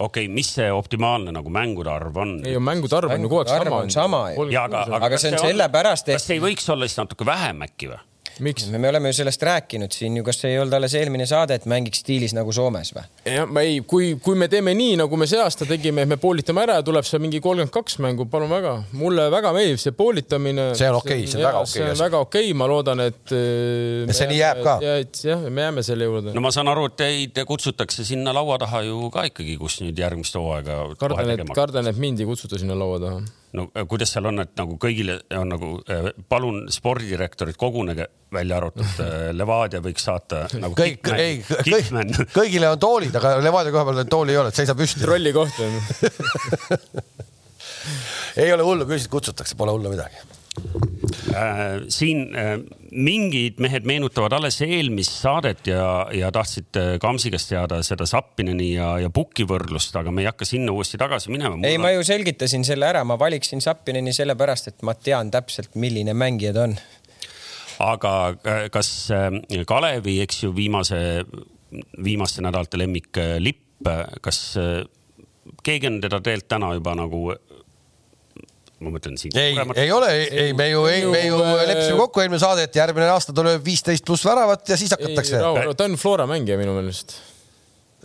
okei okay,, mis see optimaalne nagu mängude arv on? ei, mängude arv on ju kogu aeg sama. on sama aga, aga, Aga see on on- sellepärast, et- kas ei võiks olla siis natuke vähem äkki või? miks? me oleme ju sellest rääkinud siin ju, kas ei olnud alles eelmine saade, et mängiks stiilis nagu Soomes või? jah, ma ei, kui, kui me teeme nii, nagu me see aasta tegime, et me poolitame ära ja tuleb seal mingi kolmkümmend kaks mängu, palun väga. mulle väga meeldib see poolitamine. See on okei, see on väga okei see on väga okei, ma loodan, et. Ja see nii jääb ka. et jah, me jääme selle juurde no ma saan aru, et teid kutsutakse sinna laua taha ju ka ikkagi, kus nüüd järgmist hooaega kardan, et kardan, et mind ei kutsuta sinna laua taha. No äh, kuidas seal on, et nagu kõigile on nagu äh, palun spordidirektorid kogunege, välja arvatud äh, Levadia võiks saata nagu kõik, ei, kõik kõigile on toolid, aga Levadia koha peal tooli ei ole, et seisa püsti. trolli koht on. ei ole hullu, küll sind kutsutakse, pole hullu midagi. Äh, siin äh, mingid mehed meenutavad alles eelmist saadet ja, ja tahtsid äh, Kamsi käest teada seda Sappineni ja, ja Puki võrdlust, aga me ei hakka sinna uuesti tagasi minema. ei, ma ju selgitasin selle ära, ma valiksin Zappineni sellepärast, et ma tean täpselt, milline mängija ta on. aga kas Kalevi, eks ju, viimase, viimaste nädalate lemmik Lipp, kas keegi on teda tegelikult täna juba nagu, ma mõtlen siin. ei, ei ole, ei, me ju, ei, me ju leppisime kokku eelmine saade, et järgmine aasta ta lööb viisteist pluss väravat ja siis hakatakse. ta on Flora mängija minu meelest.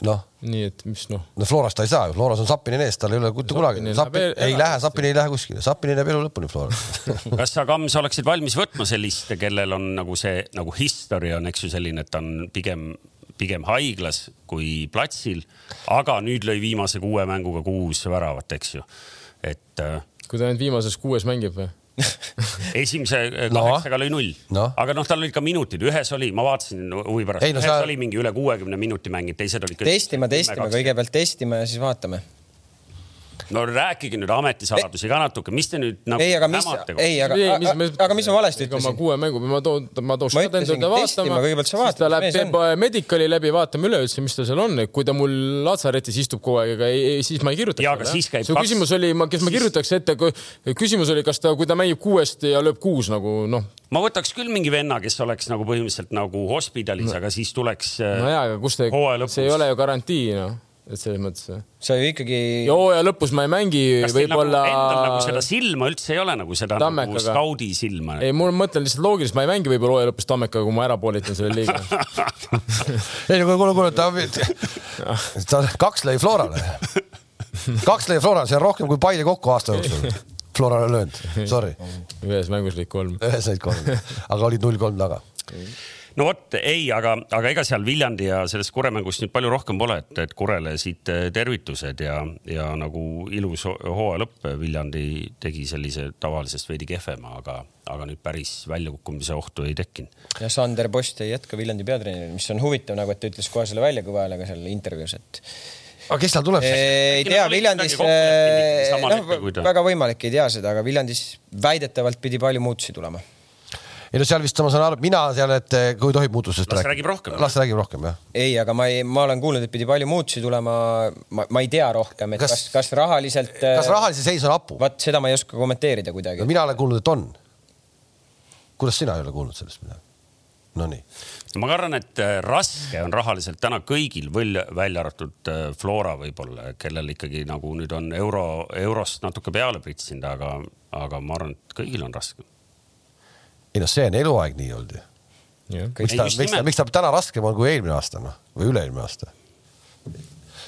noh, nii et mis noh, no Florast ta ei saa ju, Floras on Sapini ees, tal ei ole mitte kunagi läheb ei lähe, Sapini ei lähe kuskile, Sapini jääb elu lõpuni Floras. kas sa, Kams, oleksid valmis võtma sellist, kellel on nagu see nagu history on, eks ju, selline, et ta on pigem, pigem haiglas kui platsil, aga nüüd lõi viimase kuue mänguga kuus väravat, eks ju. et äh, kui ta nüüd viimases kuues mängib või? esimese äh, No. kaheksaga lõi null Noh. aga noh, tal olid ka minutid, ühes oli, ma vaatasin huvi pärast, no ühes sa- oli mingi üle kuuekümne minuti mänginud, teised olid. testima, testima, kõigepealt testima ja siis vaatame. No rääkige nüüd ametisaladusi ka natuke, mis te nüüd nagu ei, aga mis, ei, aga, aga mis ma valesti ega ma ütlesin? kuue mängu, ma toon, ma toon endale testima, vaatama, kõigepealt sa siis ta läheb, teeb medical'i läbi, vaatame üleüldse, mis tal seal on, et kui ta mul latsaretis istub kogu aeg, ega ei, siis ma ei kirjutaks. Jaa, aga siis käib su kaks- küsimus oli, kes ma kirjutaks ette, küsimus oli, kas ta, kui ta mängib kuuest ja lööb kuus nagu noh, ma võtaks küll mingi venna, kes oleks nagu põhimõtteliselt nagu hospitalis aga siis tuleks. no jaa, aga kus te see ei ole ju garantii noh, et selles mõttes. sa ju ikkagi, ja hooaja lõpus ma ei mängi kas teil nagu võib-olla endal nagu seda silma üldse ei ole nagu seda Tammekaga. nagu skaudi silma? ei, mul mõtlen lihtsalt loogiliselt, ma ei mängi võib-olla hooaja lõpus Tammekaga, kui ma ära poolitan selle liiga. ei no kuule, kuule, ta, ta kaks lõi Florale. kaks lõi Florale, see on rohkem kui Paide kokku aasta jooksul. Flora on löönud, sorry, ühes mängus lõid kolm. ühes lõid kolm, aga olid null kolm taga. No vot, ei, aga, aga ega seal Viljandi ja sellest Kure mängust nüüd palju rohkem pole, et, et Kurele siit eh, tervitused ja, ja nagu ilus ho- hooaja lõpp. Viljandi tegi sellise tavalisest veidi kehvema, aga, aga nüüd päris väljakukkumise ohtu ei tekkinud. ja Sander Post ei jätka Viljandi peatreenerina, mis on huvitav nagu, et ta ütles kohe selle välja kõva häälega seal intervjuus, et aga kes seal tuleb? ei Äkki tea olid Viljandis, samal noh väga võimalik, ei tea seda, aga Viljandis väidetavalt pidi palju muutusi tulema. Ei no seal vist ma saan aru, mina seal, et eh, kui tohib muutusest las räägib rohkem. las räägib rohkem jah. ei, aga ma ei, ma olen kuulnud, et pidi palju muutusi tulema. ma, ma ei tea rohkem, et Kas- kas, kas, rahaliselt. kas rahalise seis on hapu? vot seda ma ei oska kommenteerida kuidagi no. mina olen kuulnud, et on. kuidas sina ei ole kuulnud sellest midagi? Nonii, ma arvan, et äh, raske on rahaliselt täna kõigil, välja arvatud Flora võib-olla, kellel ikkagi nagu nüüd on euro, eurost natuke peale pritsinud, aga, aga ma arvan, et kõigil on raske. Ei noh, see on eluaeg nii olnud ju. miks ta, miks ta, miks ta täna raskem on kui eelmine aasta noh, või üle-eelmine aasta?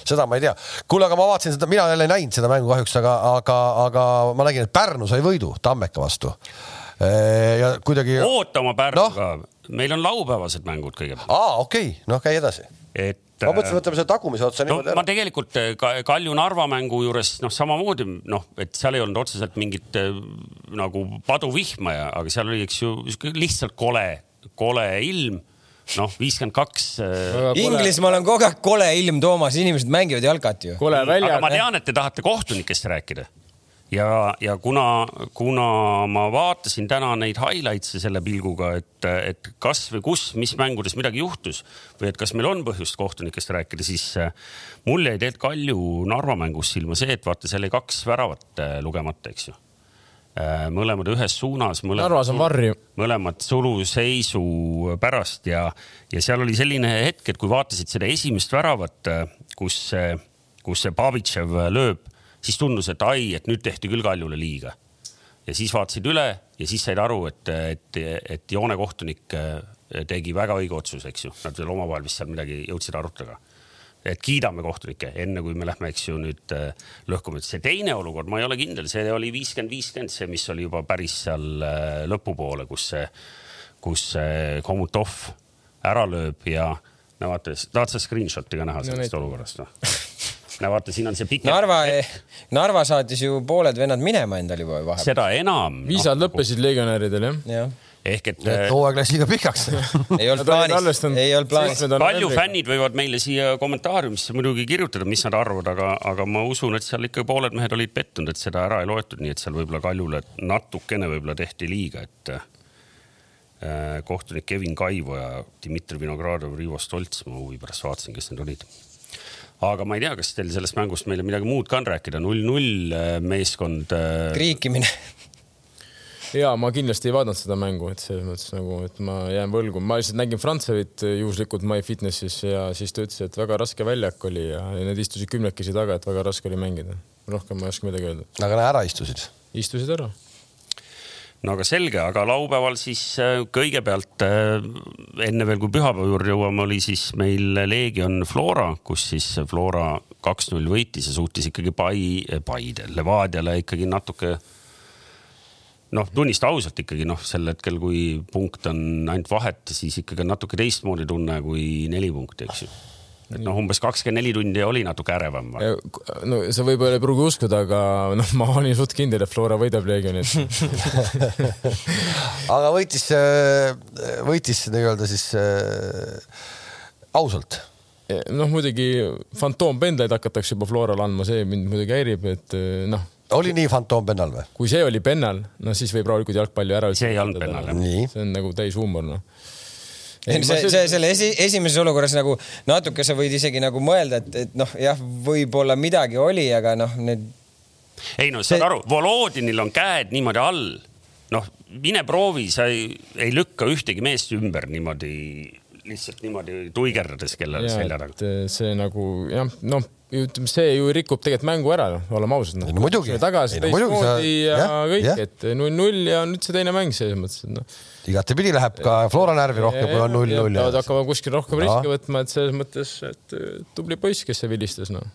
seda ma ei tea. kuule, aga ma vaatasin seda, mina jälle ei näinud seda mängu kahjuks, aga, aga, aga ma nägin, et Pärnu sai võidu Tammeka vastu. ja kuidagi, oota oma Pärnuga no., meil on laupäevased mängud kõigepealt, aa, okei okay., noh, käi edasi. et. Ma mõtlesin, võtame selle tagumise otsa no niimoodi ma ära. tegelikult äh, ka- Kalju-Narva mängu juures noh, samamoodi noh, et seal ei olnud otseselt mingit äh, nagu paduvihma ja, aga seal oli, eks ju, lihtsalt kole, kole ilm. noh, viiskümmend kaks. äh, Inglismaal on kogu aeg kole ilm, Toomas, inimesed mängivad jalkat ju. aga. ma tean, et te tahate kohtunikest rääkida ja, ja kuna, kuna ma vaatasin täna neid highlights'e selle pilguga, et, et kas või kus, mis mängudes midagi juhtus või et kas meil on põhjust kohtunikest rääkida, siis äh, mul jäi tegelikult Kalju Narva mängus silma see, et vaata, seal jäi kaks väravat äh, lugemata, eks ju. mõlemad ühes suunas. Narvas on varju. mõlemad suluseisu pärast ja, ja seal oli selline hetk, et kui vaatasid seda esimest väravat, kus, kus see Pavitšev lööb, siis tundus, et ai, et nüüd tehti küll Kaljule liiga. ja siis vaatasid üle ja siis said aru, et, et, et joonekohtunik tegi väga õige otsuse, eks ju, nad veel omavahel vist seal midagi jõudsid arutada et kiidame kohtunikke, enne kui me lähme, eks ju nüüd äh, lõhkume, see teine olukord, ma ei ole kindel, see oli viiskümmend, viiskümmend, see, mis oli juba päris seal äh, lõpupoole, kus see, kus see Komutov ära lööb ja no vaata, tahad sa screenshot'i ka näha sellest näita. olukorrast või? no vaata, siin on see pikk. Narva, Narva saatis ju pooled vennad minema endal juba vahepeal. seda enam. viisad lõppesid legionäridel jah. jah, ehk et et hooaeg läks liiga pikaks. ei olnud plaanis ei olnud plaanis. palju fännid võivad meile siia kommentaariumisse muidugi kirjutada, mis nad arvavad, aga, aga ma usun, et seal ikka pooled mehed olid pettunud, et seda ära ei loetud, nii et seal võib-olla Kaljule natukene võib-olla tehti liiga, et äh, kohtunik Kevin Kaivo ja Dmitri Vinogradov, Rivo Stolts, ma huvi pärast vaatasin, kes need olid. Aga ma ei tea, kas teil sellest mängust meile midagi muud ka on rääkida, null-null meeskond äh,. kriikimine. ja ma kindlasti ei vaadanud seda mängu, et selles mõttes nagu, et ma jään võlgu, ma lihtsalt nägin Frantsevit juhuslikult MyFitnessis ja siis ta ütles, et väga raske väljak oli ja need istusid kümnekesi taga, et väga raske oli mängida. rohkem ma ei oska midagi öelda. aga ära istusid. istusid ära. No aga selge, aga laupäeval siis äh, kõigepealt äh, enne veel, kui pühapäeva juurde jõuame, oli siis meil Leegion Flora, kus siis Flora kaks-null võitis ja suutis ikkagi Pai, Paide, Levadiale ikkagi natuke noh, tunnista ausalt ikkagi noh, sel hetkel, kui punkt on ainult vahet, siis ikkagi on natuke teistmoodi tunne kui neli punkti, eks ju. Et noh, umbes kakskümmend neli tundi oli natuke ärevam. no sa võib-olla ei pruugi uskuda, aga noh, ma olin suht kindel, et Flora võidab Legionit. aga võitis, võitis nii-öelda siis äh, ausalt. noh, muidugi fantoompendleid hakatakse juba Florale andma, see mind muidugi häirib, et noh, oli nii fantoompennal või? kui see oli pennal, no siis võib rahulikult jalgpalli ära. See ei olnud pennal, jah. see on nagu täis huumor, noh. see, see selle esi, esimeses olukorras nagu natuke sa võid isegi nagu mõelda, et, et noh, jah, võib-olla midagi oli, aga noh, need ei no saad aru, Volodinil on käed niimoodi all. noh, mine proovi, sa ei, ei lükka ühtegi meest ümber niimoodi, lihtsalt niimoodi tuigerdades kella selja taga. eh, see nagu jah, noh, ütleme, see ju rikub tegelikult mängu ära, noh, oleme ausad no.. Ei no muidugi. tagasi Ei no teistmoodi ja jah, kõik et null-null ja nüüd see teine mäng selles mõttes, et noh. Igatepidi läheb ka Flora närvi rohkem, kui on null-null. peavad hakkama kuskil rohkem riske võtma, et selles mõttes, et tubli poiss, kes see vilistas, noh.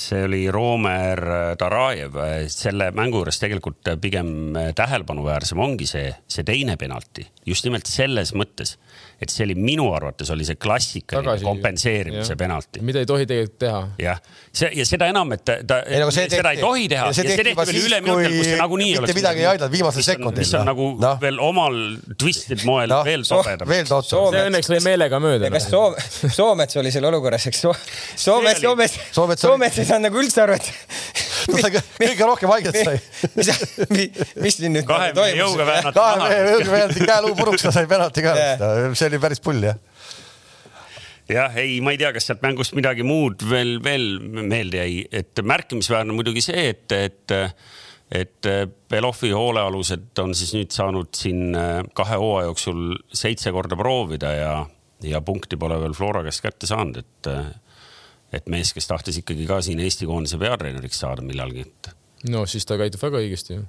See oli Romer Tarajev, selle mängu juures tegelikult pigem tähelepanuväärsem ongi see, see teine penalti just nimelt selles mõttes, et see oli minu arvates oli see klassikaline Tagasi- kompenseerimise jah. penalti. mida ei tohi tegelikult teha. jah, see ja seda enam, et ta, ta Ei, nagu see seda tehti- ei tohi teha ja see tehti veel üle minutil, kus see nagunii mitte oleks midagi ei aidanud viimasel sekundil, mis on nagu Noh. veel omal twisted moel noh, veel tobedam. veel Soome- totter. see õnneks lõi meelega mööda kas noh. Soome, Soomets oli seal olukorras, eks Soo- Soomes, See oli- Soomes, ei saanud nagu üldse aru, et ta sai kõ- kõige rohkem haiget sai. mis, mis siin nüüd kahe mehe jõuga väänati kahe mehe jõuga väänati käeluu puruks ja sai penalti ka Jah.. see oli päris pull jah. jah, ei, ma ei tea, kas sealt mängust midagi muud veel, veel meelde jäi, et märkimisväärne muidugi see, et, et, et Belovi hoolealused on siis nüüd saanud siin äh, kahe hooaja jooksul seitse korda proovida ja, ja punkti pole veel Flora käest kätte saanud, et, et mees, kes tahtis ikkagi ka siin Eesti koondise peatreeneriks saada millalgi, no siis ta käitub väga õigesti ju.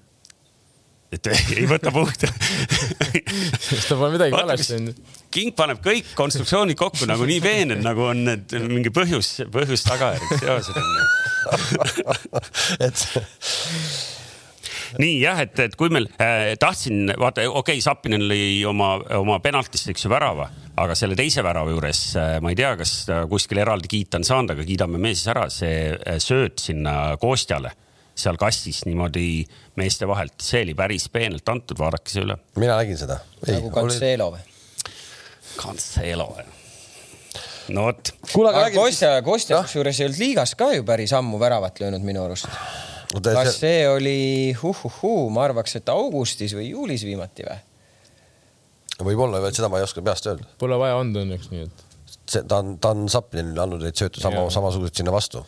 et ei võta punkte siis ta pole midagi valesti teinud. king paneb kõik konstruktsioonid kokku nagu nii veened, nagu on need mingi põhjus, põhjus-tagajärg seosed on et nii jah, et, et kui meil äh, tahtsin vaata, okei okay,, Zappinen lõi oma, oma penaltist, eks ju, värava, aga selle teise värava juures äh, ma ei tea, kas ta kuskil eraldi kiita on saanud, aga kiidame me siis ära, see äh, sööt sinna Kostjale seal kastis niimoodi meeste vahelt, see oli päris peenelt antud, vaadake see üle. mina nägin seda. nagu Cancelo või? Cancelo. no vot, kuule, aga räägime Kostja, Kostja kusjuures ei olnud liigas ka ju päris ammu väravat löönud minu arust. Kas see oli huhuhuu, ma arvaks, et augustis või juulis viimati või? võib-olla, seda ma ei oska peast öelda. Pole vaja anda õnneks nii, et see, ta on, ta on Sapinile andnud neid sööte sama, Jaa. samasuguseid sinna vastu.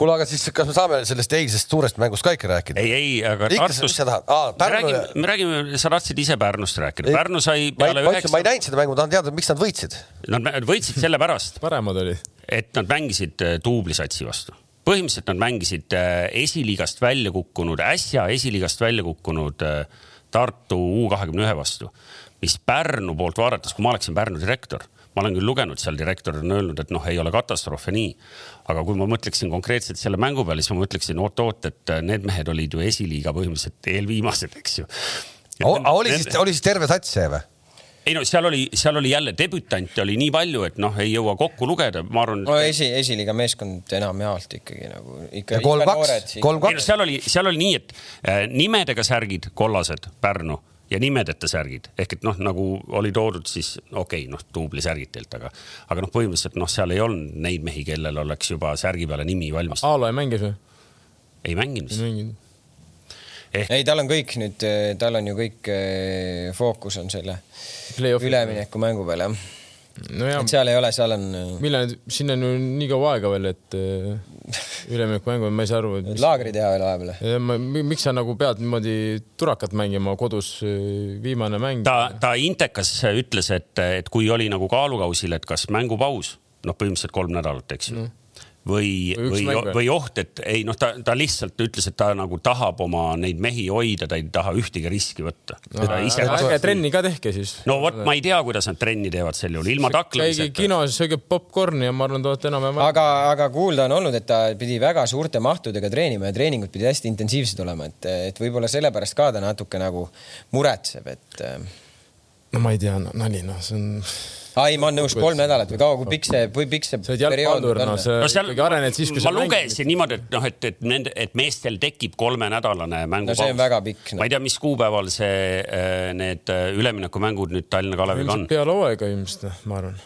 kuule, aga siis kas me saame sellest eilsest suurest mängust ka ikka rääkida? ei, ei, aga ikka, Tartus mis sa tahad? aa, me Pärnu räägime, me räägime, sa tahtsid ise Pärnust rääkida, Pärnu sai peale ütlesin, ma ei üheksa, näinud seda mängu, tahan teada, miks nad võitsid. nad võitsid sellepärast, paremad olid. et nad mängisid äh, duublisatsi vastu. Põhimõtteliselt nad mängisid äh, esiliigast välja kukkunud, äsja esiliigast välja kukkunud äh, Tartu U kahekümne ühe vastu, mis Pärnu poolt vaadates, kui ma oleksin Pärnu direktor, ma olen küll lugenud seal, direktor on öelnud, et noh, ei ole katastroof ja nii. aga kui ma mõtleksin konkreetselt selle mängu peale, siis ma mõtleksin oot-oot, et äh, need mehed olid ju esiliiga põhimõtteliselt eelviimased, eks ju. oli siis, oli siis terve sats see või? Ei no seal oli, seal oli jälle debütante oli nii palju, et noh, ei jõua kokku lugeda, ma arvan. no esi, esiliiga meeskond enamjaolt ikkagi nagu ikka. kolm-kaks, kolm-kaks. seal oli, seal oli nii, et äh, nimedega särgid kollased Pärnu ja nimedeta särgid ehk et noh, nagu oli toodud siis okei okay,, noh, duublisärgid teilt, aga, aga noh, põhimõtteliselt noh, seal ei olnud neid mehi, kellel oleks juba särgi peale nimi valmis. Aalo ei mängis või? ei mänginud ei. mänginud. ei, tal on kõik nüüd, tal on ju kõik eh, fookus on selle ülemineku mängu peal jah. nojah et, seal ei ole, seal on millal, siin on ju nii kaua aega veel, et äh, üleminekumängud, ma ei saa aru, mis, laagri teha veel vahepeal. Ja ma, mi- miks sa nagu pead niimoodi turakat mängima kodus viimane mäng? ta, ta Intekas ütles, et, et kui oli nagu kaalukausil, et kas mängupaus, noh, põhimõtteliselt kolm nädalat, eks ju. või, Või või või? oht, et ei noh, ta, ta lihtsalt ütles, et ta nagu tahab oma neid mehi hoida, ta ei taha ühtegi riski võtta no,. ärge trenni ka tehke siis. no vot, ma ei tea, kuidas nad trenni teevad sel juhul, ilma käige taklemiseta. kinos, sööge popkorni ja ma arvan, te olete enam-vähem. aga, aga kuulda on olnud, et ta pidi väga suurte mahtudega treenima ja treeningud pidid hästi intensiivsed olema, et, et võib-olla sellepärast ka ta natuke nagu muretseb, et äh, no ma ei tea, nali noh, see on, ai, ma olen nõus, kolm nädalat või kaua, kui pikk see, kui pikk see sa oled jalgpallur, no sa no seal ikkagi arened siis, kui ma sa mängid. lugesin niimoodi, et noh, et, et nende, et meestel tekib kolmenädalane mängupaus. No see on väga pikk, no. ma ei tea, mis kuupäeval see, need äh, üleminekumängud nüüd Tallinna Kaleviga on peale hooaega ilmselt, ma arvan.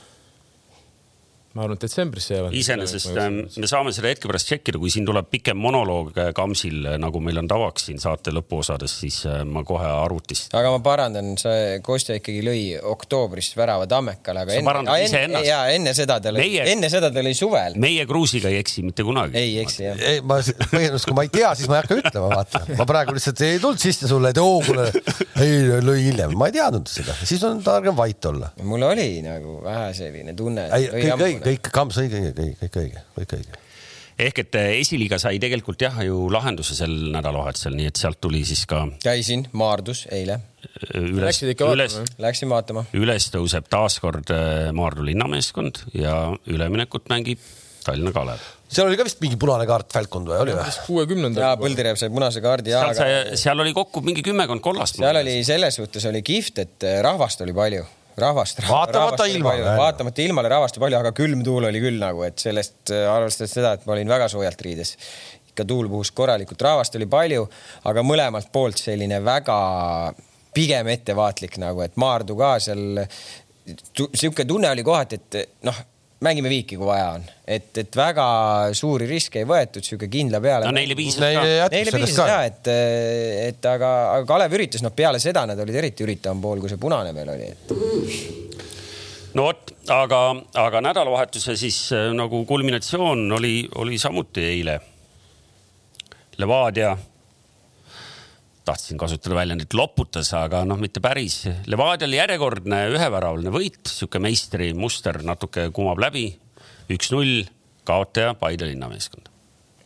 Ma arvan, et detsembris jäävad. iseenesest äh, me saame seda hetke pärast tšekkida, kui siin tuleb pikem monoloog äh, Kamsil, nagu meil on tavaks siin saate lõpuosades, siis äh, ma kohe arvutist. aga ma parandan, see Kostja ikkagi lõi oktoobris värava Tammekale, aga parandad enne, iseennast. ja enne seda ta lõi Meie-, enne seda ta lõi suvel. meie Kruusiga ei eksi mitte kunagi. ei eksi jah. ei, ma põhjendust, kui ma ei tea, siis ma ei hakka ütlema, vaata. ma praegu lihtsalt ei tulnud sisse sulle, et oo, kuule, ei lõi hiljem, ma ei teadnud seda, siis on targem vait olla. mul oli nagu vähe selline tunne. kõik õige, kõik, Kams õige, kõik, kõik õige, kõik õige. ehk et äh, esiliiga sai tegelikult jah ju lahenduse sel nädalavahetusel, nii et sealt tuli siis ka käisin Maardus eile, äh, üles Läksid, ikka üles vaatama,, läksin vaatama. üles tõuseb taaskord äh, Maardu linnameeskond ja üleminekut mängib Tallinna Kalev. seal oli ka vist mingi punane kaart Falcon või oli või? kuuekümnendal. ja Põldirev sai punase kaardi ja, seal aga sai, seal oli kokku mingi kümmekond kollast. seal oli selles suhtes oli kihvt, et rahvast oli palju, rahvast. Vaatamata ilmale. vaatamata ilmale rahvast palju, aga külm tuul oli küll nagu, et sellest äh, arvestades seda, et ma olin väga soojalt riides. ikka tuul puhus korralikult, rahvast oli palju, aga mõlemalt poolt selline väga pigem ettevaatlik nagu, et Maardu ka seal, sihuke tunne oli kohati, et noh, mängime viiki, kui vaja on, et, et väga suuri riske ei võetud, sihuke kindla peale. no neile piisas Neile ka. Neile piisas ka et, et aga, aga Kalev üritas, noh, peale seda nad olid eriti üritavam pool, kui see punane veel oli, et no vot, aga, aga nädalavahetuse siis äh, nagu kulminatsioon oli, oli samuti eile. Levadia, tahtsin kasutada väljendit loputas, aga noh, mitte päris. Levadial järjekordne üheväravaline võit, sihuke meistrimuster natuke kumab läbi. üks-null, kaotaja Paide linnameeskond.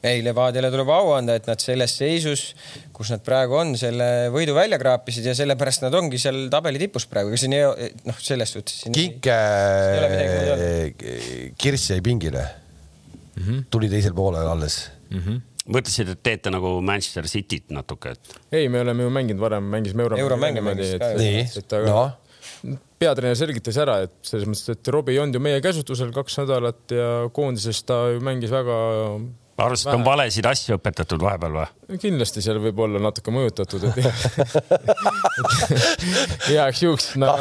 ei, Levadiale tuleb au anda, et nad selles seisus, kus nad praegu on, selle võidu välja kraapisid ja sellepärast nad ongi seal tabeli tipus praegu, ega siin ei, noh, selles suhtes muud Kirss jäi pingile mm. -hmm. tuli teisel poolel alles mm. -hmm. mõtlesid, et teete nagu Manchester Cityt natuke, et ei, me oleme ju mänginud varem, mängisime euromänge. Euromänge mängisime ka ju. nii, noh, peatreener selgitas ära, et selles mõttes, et Robbie ei olnud ju meie käsutusel kaks nädalat ja koondises ta ju mängis väga arvasid, et on valesid asju õpetatud vahepeal või? kindlasti seal võib olla natuke mõjutatud, et heaks juhuks, no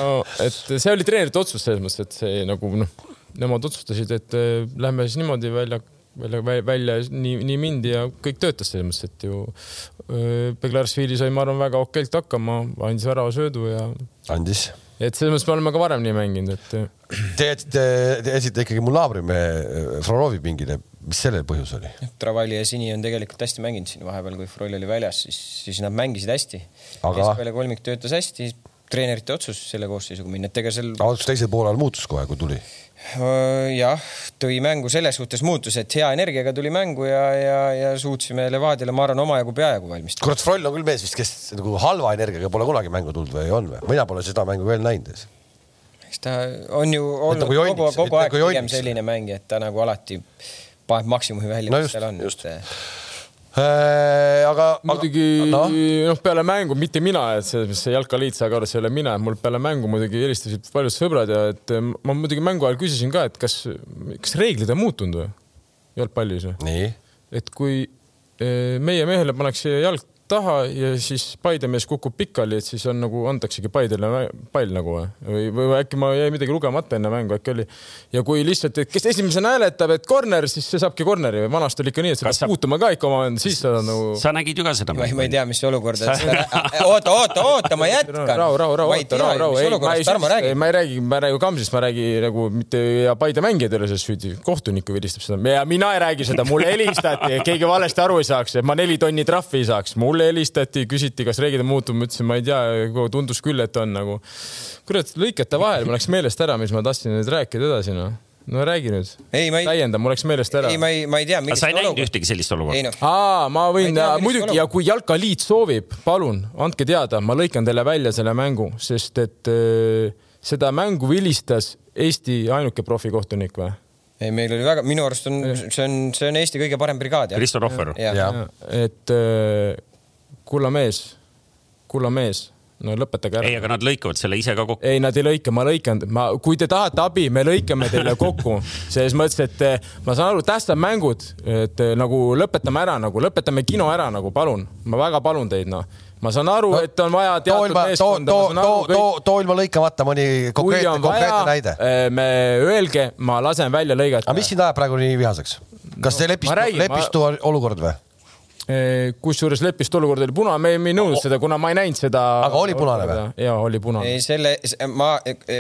et see oli treenerite otsus selles mõttes, et see nagu noh, nemad otsustasid, et eh, lähme siis niimoodi välja, välja, välja nii, nii mindi ja kõik töötas selles mõttes, et ju Beglarsvili sai, ma arvan, väga okeilt hakkama, andis väravasöödu ja andis. et selles mõttes me oleme ka varem nii mänginud, et Te jätsite, te jätsite ikkagi mu naabrimehe Frolovi pingile, mis selle põhjus oli? Travali ja Sini on tegelikult hästi mänginud siin vahepeal, kui Froll oli väljas, siis, siis nad mängisid hästi. Aga- keskpeale kolmik töötas hästi, treenerite otsus selle koosseisuga minna, et ega seal alguses teisel poolel muutus kohe, kui tuli. jah, tõi mängu selles suhtes muutus, et hea energiaga tuli mängu ja, ja, ja suutsime Levadiale, ma arvan, omajagu peajagu valmistada. kurat, Froll on küll mees vist, kes nagu halva energiaga pole kunagi mängu tulnud või on või? mina pole seda mängu veel näinud. eks ta on ju olnud nagu kogu, jonniks, kogu et aeg nagu pigem selline mängija, et ta nagu alati paneb maksimumi välja No mis seal on, aga, muidugi noh, noh, peale mängu, mitte mina, et selles mõttes see jalkaliit see ei ole mina, mul peale mängu muidugi helistasid paljud sõbrad ja et eh, ma muidugi mängu ajal küsisin ka, et kas, kas reeglid on muutunud või? Jalgpallis või? et kui eh, meie mehele pannakse jalg taha ja siis Paide mees kukub pikali, et siis on nagu antaksegi Paidele pall nagu või, või, äkki ma jäin midagi lugemata enne mängu, äkki oli. ja kui lihtsalt, et kes esimesena hääletab, et corner, siis see saabki corner'i või vanasti oli ikka nii, et sa pead sa- puutuma ka ikka oma, siis sa nagu. sa nägid ju ka seda ma ei, tea, mis see olukord on. oota, oota, oota, ma jätkan. rahu, rahu, rahu, oota, rahu,, rahu, ei, ma ei ma ei räägi, ma ei räägi Kamsist, ma räägin nagu mitte ja Paide mängijad ei ole selles süüdi, kohtunik ju vilistab seda ja mina ei räägi seda, mulle helistati, keegi valesti aru ei saaks, et ma neli tonni trahvi ei saaks, mulle helistati, küsiti, kas reeglid on muutunud, ma ütlesin, ma ei tea, tundus küll, et on nagu. kurat, lõikate vahele, mul läks meelest ära, mis ma tahtsin nüüd rääkida edasi noh. no räägi nüüd, ei, täienda, mul läks meelest ära ei, ma ei, ma ei tea, sa ei näinud olukorda. ühtegi sellist ei olukorda? noh, aa, ma võin muidugi ja olukorda. kui jalkaliit soovib, palun andke teada, ma lõikan teile välja selle mängu, sest et äh, seda mängu vilistas Eesti ainuke profikohtunik või? ei, meil oli väga, minu arust on, see on, see on Eesti kõige parem brigaad. Kristo Rohver. et äh, kulla mees, kulla mees, no lõpetage ei, ära. aga nad lõikavad selle ise ka kokku. ei, nad ei lõika, ma lõikan, ma, kui te tahate abi, me lõikame teile kokku. selles mõttes, et eh, ma saan aru, tähtsad mängud, et eh, nagu lõpetame ära nagu, lõpetame kino ära nagu, palun, ma väga palun teid, noh. ma saan aru no,, et on vaja too teatud ilma, too, meeskonda, too saan too too kõik,, too ilma lõikamata mõni konkreetne, konkreetne näide., me öelge, ma lasen välja lõigata aga mis. sind ajab praegu nii vihaseks? kas see lepistu ma, räägin, lepistu ma... olukord või? Kusjuures lepist olukord oli punane, me me ei nõudnud seda, kuna ma ei näinud seda. Aga oli punane või? ja oli punane. ei selle, ma.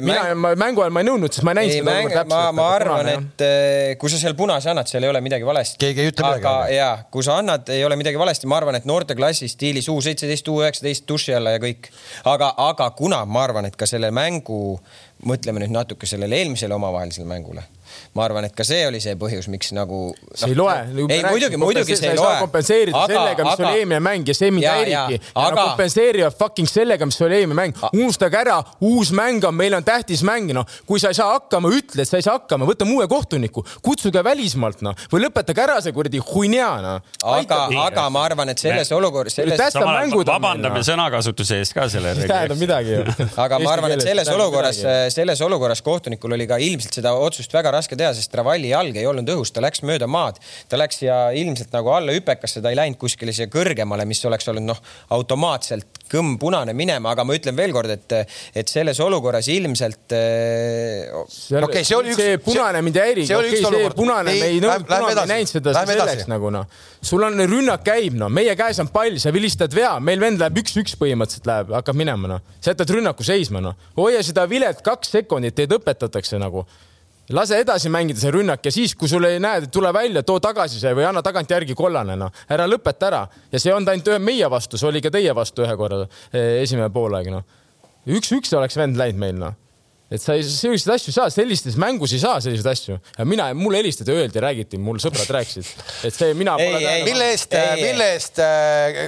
mina, ma mängu ajal ma ei nõudnud, sest ma ei näinud ei seda mäng, ma, ma arvan, et eh, kui sa seal punase annad, seal ei ole midagi valesti. Keegi ei ütle midagi, aga on ju? ja kui sa annad, ei ole midagi valesti, ma arvan, et noorteklassi stiilis U seitseteist, U üheksateist duši alla ja kõik. aga, aga kuna ma arvan, et ka selle mängu, mõtleme nüüd natuke sellele eelmisele omavahelisele mängule, ma arvan, et ka see oli see põhjus, miks nagu. see ei loe. ei muidugi, muidugi see ei loe. kompenseerida aga, sellega, mis aga, oli eelmine mäng ja see ja nad aga- kompenseerivad fucking sellega, mis oli eelmine mäng. unustage ära, uus mäng on, meil on tähtis mäng, noh. kui sa ei saa hakkama, ütle, et sa ei saa hakkama, võta uue kohtuniku, kutsuge välismaalt, noh. või lõpetage ära see kuradi hunnia, noh. aga, aga ma arvan, et selles olukorras, selles, vabandame noh. sõnakasutuse eest ka selle. see tähendab midagi ju. aga ma arvan, et selles olukorras, selles olukorras kohtunikul oli ka ilmselt seda otsust väga raske teha, sest Travalli jalg ei olnud õhus, ta läks mööda maad, ta läks ja ilmselt nagu alla hüpekasse, ta ei läinud kuskile siia kõrgemale, mis oleks olnud noh, automaatselt kõmm punane minema, aga ma ütlen veel kord, et, et selles olukorras ilmselt äh, Okei, see oli üks- see punane mind oli okei see punane, me ei nõudnud, punane, ei näinud seda selleks nagu noh. sul on rünnak käib, noh, meie käes on pall, sa vilistad vea, meil vend läheb üks-üks põhimõtteliselt läheb, hakkab minema, noh. sa jätad rünnaku seisma, noh. hoia seda vilet kaks sekundit, teid õpetatakse nagu lase edasi mängida see rünnak ja siis, kui sul ei näe, tule välja, too tagasi see või anna tagantjärgi kollane, noh. ära lõpeta ära ja see ei olnud ainult ühe meie vastu, see oli ka teie vastu ühe korra eh, esimene poolaeg, noh. üks-üks oleks vend läinud meil, noh et sa ei, selliseid asju ei saa, sellistes mängus ei saa selliseid asju ja mina, mulle helistati, öeldi, räägiti, mul sõbrad rääkisid, et see mina Ei, pole ei, mille eest Ei,, ei. mille eest äh,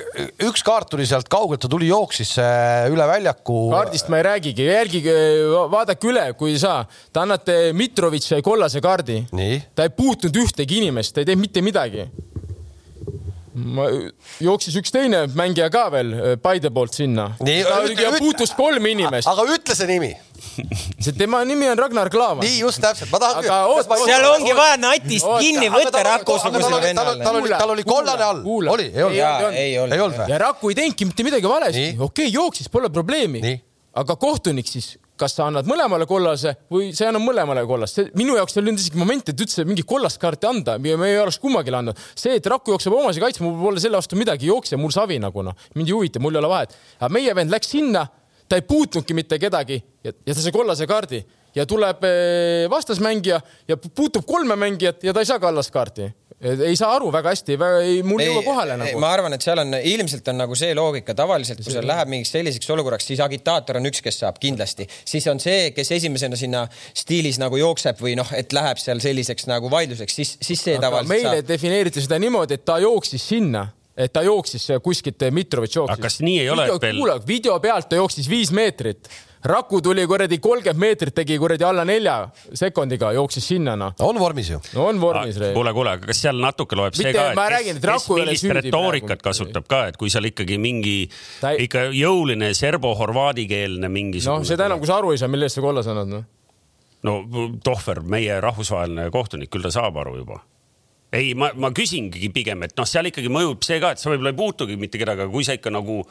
üks kaart tuli sealt kaugelt, ta tuli, jooksis äh, üle väljaku. kaardist ma ei räägigi, jälgige, vaadake üle, kui ei saa. Te annate Mitrovic sai kollase kaardi. Nii. ta ei puutunud ühtegi inimest, ta ei teinud mitte midagi. ma, jooksis üks teine mängija ka veel äh, Paide poolt sinna. Puutus kolm inimest. aga ütle see nimi. see tema nimi on Ragnar Klavan. nii just täpselt, ma tahan seal ongi vaja natist kinni võtta Raku-sugusele tal vennale. oli, tal oli kollane all, oli, ei olnud? Ei olnud. ja Raku ei teinudki mitte midagi valesti. Okei jooksis, pole probleemi. Aga kohtunik siis, kas sa annad mõlemale kollase või sa ei anna mõlemale kollast, minu jaoks ei olnud isegi momenti, et üldse mingi kollast kaarti anda, me ei oleks kummagile andnud. see, et Raku jookseb omasi kaitsma, mul pole selle vastu midagi, jooksja mul savi nagu noh, mind ei huvita, mul ei ole vahet. aga meie vend läks sinna, ta ei puutnudki mitte kedagi ja, ja ta sai kollase kaardi ja tuleb eh, vastasmängija ja puutub kolme mängijat ja ta ei saa kallast kaarti. ei saa aru väga hästi, mul ei jõua kohale nagu. ma arvan, et seal on ilmselt on nagu see loogika tavaliselt, kui seal läheb mingiks selliseks olukorraks, siis agitaator on üks, kes saab kindlasti, siis on see, kes esimesena sinna stiilis nagu jookseb või noh, et läheb seal selliseks nagu vaidluseks, siis, siis see aga tavaliselt meile saab. defineeriti seda niimoodi, et ta jooksis sinna, et ta jooksis kuskilt, Mitrovic jooksis. Aga kas nii ei ole, et veel- kuule, video pealt ta jooksis viis meetrit. Raku tuli kuradi kolmkümmend meetrit, tegi kuradi alla nelja sekundiga, jooksis sinna noh. on vormis ju. no on vormis. kuule, kuule, aga kas seal natuke loeb see Mitte- ka, ma et räägin, et kes, kes Raku ei ole millist retoorikat praegu. kasutab ka, et kui seal ikkagi mingi Ta ei- ikka jõuline serbo-horvaadikeelne mingisugune. noh, seda enam, kui sa aru ei saa, mille eest sa kollase annad noh. no Tohver, meie rahvusvaheline kohtunik, küll ta saab aru juba. ei, ma, ma küsingi pigem, et noh, seal ikkagi mõjub see ka, et sa võib-olla ei puutugi mitte kedagi, aga kui sa ikka nagu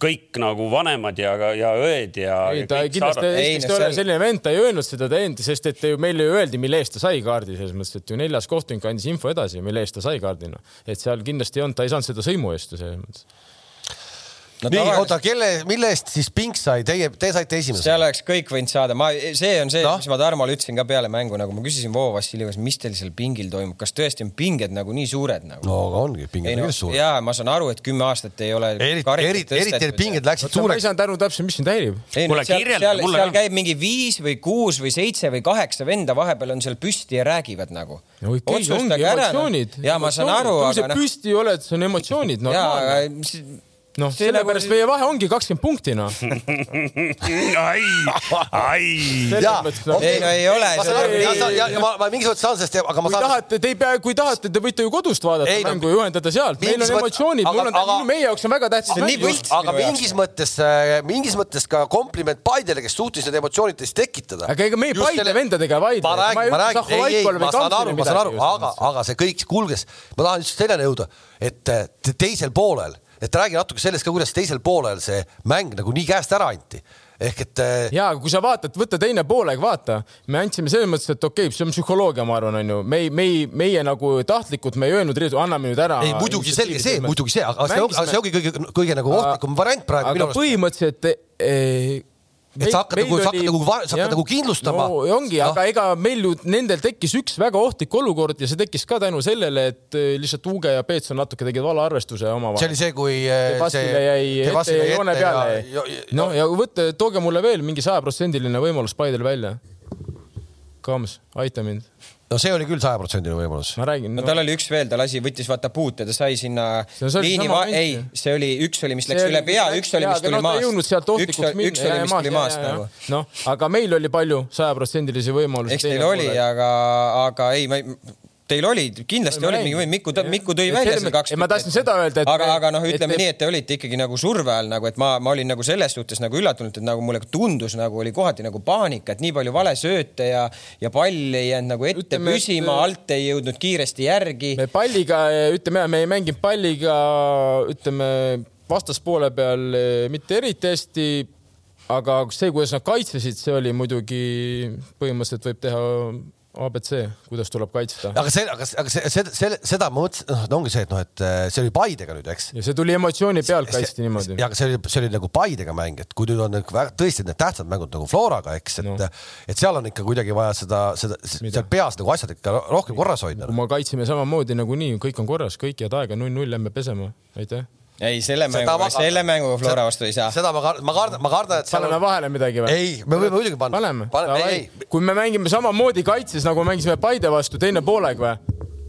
kõik nagu vanemad ja, ja õed ja. ei, ta ei kindlasti, Ei, esiteks ta ei ole selline vend, ta ei öelnud seda, enda, sest et ju meile ju öeldi, mille eest ta sai kaardi, selles mõttes, et ju neljas kohtunik andis info edasi, mille eest ta sai kaardi, noh. et seal kindlasti ei olnud, ta ei saanud seda sõimu eest ju selles mõttes. nii, oota, kelle, mille eest siis Pink sai, teie, te saite esimese? seal oleks kõik võinud saada, ma, see on see Noh. no?, mis ma Tarmole ütlesin ka peale mängu, nagu ma küsisin Voo Vassiljevas, mis teil seal pingil toimub, kas tõesti on pinged nagu nii suured nagu? no aga ongi, pinged on no küll suured. ja ma saan aru, et kümme aastat ei ole. eriti, eriti, eriti need pinged läksid ma ei suureks. saanud aru täpselt, mis sind häirib. ei no Kuule, seal, kirjelda seal, mulle seal käib mingi viis või kuus või seitse või kaheksa venda vahepeal on seal püsti ja räägivad nagu. no okei, ongi emotsioonid. ja ma saan aru, kui sa aga noh, püsti oled, see on emotsioonid, ja normaalne. noh, sellepärast nagu- meie vahe ongi kakskümmend punkti, noh. ai, ai. jaa, Ei, no ei ole, ma see saan aru, ja, ma, ma mingis mõttes saan sellest, aga ma kui saan. tahate, te ei pea, kui tahate, te võite ju kodust vaadata Ei, no- mängu ja juhendada sealt, meil on emotsioonid, mul on meie jaoks on väga tähtis aga mingis mõttes, mingis mõttes ka kompliment Paidele, kes suutis need emotsioonid tõesti tekitada. aga ega meie Paide vendadega ei vaidle. ma räägin, ma räägin, ei, ei, ma saan aru, ma saan aru, aga aga see kõik kulges, ma tahan just selleni jõuda, et te- teisel poolel, et räägi natuke sellest ka, kuidas teisel poolel see mäng nagu nii käest ära anti. ehk et eh, ja kui sa vaatad, võta teine poolega, vaata, me andsime selles mõttes, et okei okay,, see on psühholoogia, ma arvan, onju, me ei, me ei, meie nagu tahtlikult, me ei öelnud, anname nüüd ära. ei muidugi selge see, muidugi see, aga see ongi, see ongi kõige, kõige nagu ohtlikum variant praegu aga põhimõtteliselt eh, Et sa hakkad nagu- sa hakkad nagu sa hakkad nagu kindlustama. no ongi no., aga ega meil ju nendel tekkis üks väga ohtlik olukord ja see tekkis ka tänu sellele, et eh, lihtsalt Uge ja Peetson natuke tegid valearvestuse omavahel. see oli see, kui eh, Vassile jäi ette jäi joone ja- peale ja- ja-. no ja võtte, tooge mulle veel mingi sajaprotsendiline võimalus Paidel välja. Kams, aita mind, no see oli küll sajaprotsendiline võimalus. ma räägin no no,. tal oli üks veel, ta lasi, võttis vaata puute, ta sai sinna See see liini sama, ei see oli, üks oli, mis See läks oli- üle pea, üks oli, mis tuli no maast üks üks oli, mis tuli maast nagu. noh, aga meil oli palju sajaprotsendilisi võimalusi. eks teil oli, aga, aga ei, ma ei, teil olid, kindlasti olid mingi võim, Miku, Miku tõi välja selle kaks. ma tahtsin seda öelda, et. aga, aga noh, ütleme et... nii, et te olite ikkagi nagu surve all nagu, et ma, ma olin nagu selles suhtes nagu üllatunud, et nagu mulle tundus nagu oli kohati nagu paanika, et nii palju valesööte ja, ja pall ei jäänud nagu ette ütleme, püsima et..., alt ei jõudnud kiiresti järgi. me palliga, ütleme, me ei mänginud palliga, ütleme vastaspoole peal eh, mitte eriti hästi aga see, kuidas nad kaitsesid, see oli muidugi põhimõtteliselt võib teha abc, kuidas tuleb kaitsta. aga see, aga, aga see, see, see, seda ma mõtlesin, noh, ongi see, et noh, et äh, see oli Paidega nüüd, eks. ja see tuli emotsiooni pealt kaitsti niimoodi. ja aga see oli, see oli nagu Paidega mäng, et kui nüüd on nagu tõesti need tähtsad mängud nagu Floraga, eks, et no., et seal on ikka kuidagi vaja seda, seda, seal peas nagu asjad ikka rohkem korras hoida. kui me kaitsime samamoodi nagunii, kõik on korras, kõik head aega, null-null, lähme pesema, aitäh ei, selle mänguga, selle mänguga Flora vastu ei saa. seda ma kardan, ma kardan, ma kardan, et paneme on... vahele midagi või? ei, me võime muidugi panna. paneme, paneme., kui me mängime samamoodi kaitses, nagu mängisime Paide vastu, teine poolek või?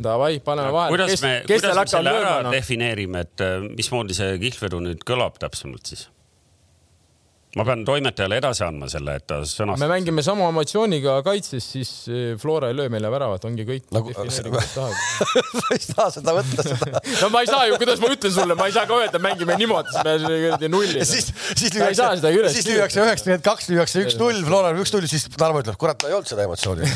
Davai, paneme vahele. kuidas me, kuidas me selle ära no? defineerime, et äh, mismoodi see kihlvedu nüüd kõlab täpsemalt siis? Ma pean toimetajale edasi andma selle, et ta sõnastab. me mängime sama emotsiooniga kaitses, siis eh, Flora ei löö meile väravat, ongi kõik nagu.... ma ei saa seda võtta seda no ma ei saa ju, kuidas ma ütlen sulle, ma ei saa ka öelda, mängime niimoodi, siis me kuradi nulli. siis, siis lüüakse, siis lüüakse üheksakümmend kaks, lüüakse üks-null, Flora on üks-null, siis Tarmo ütleb, kurat, ei olnud seda emotsiooni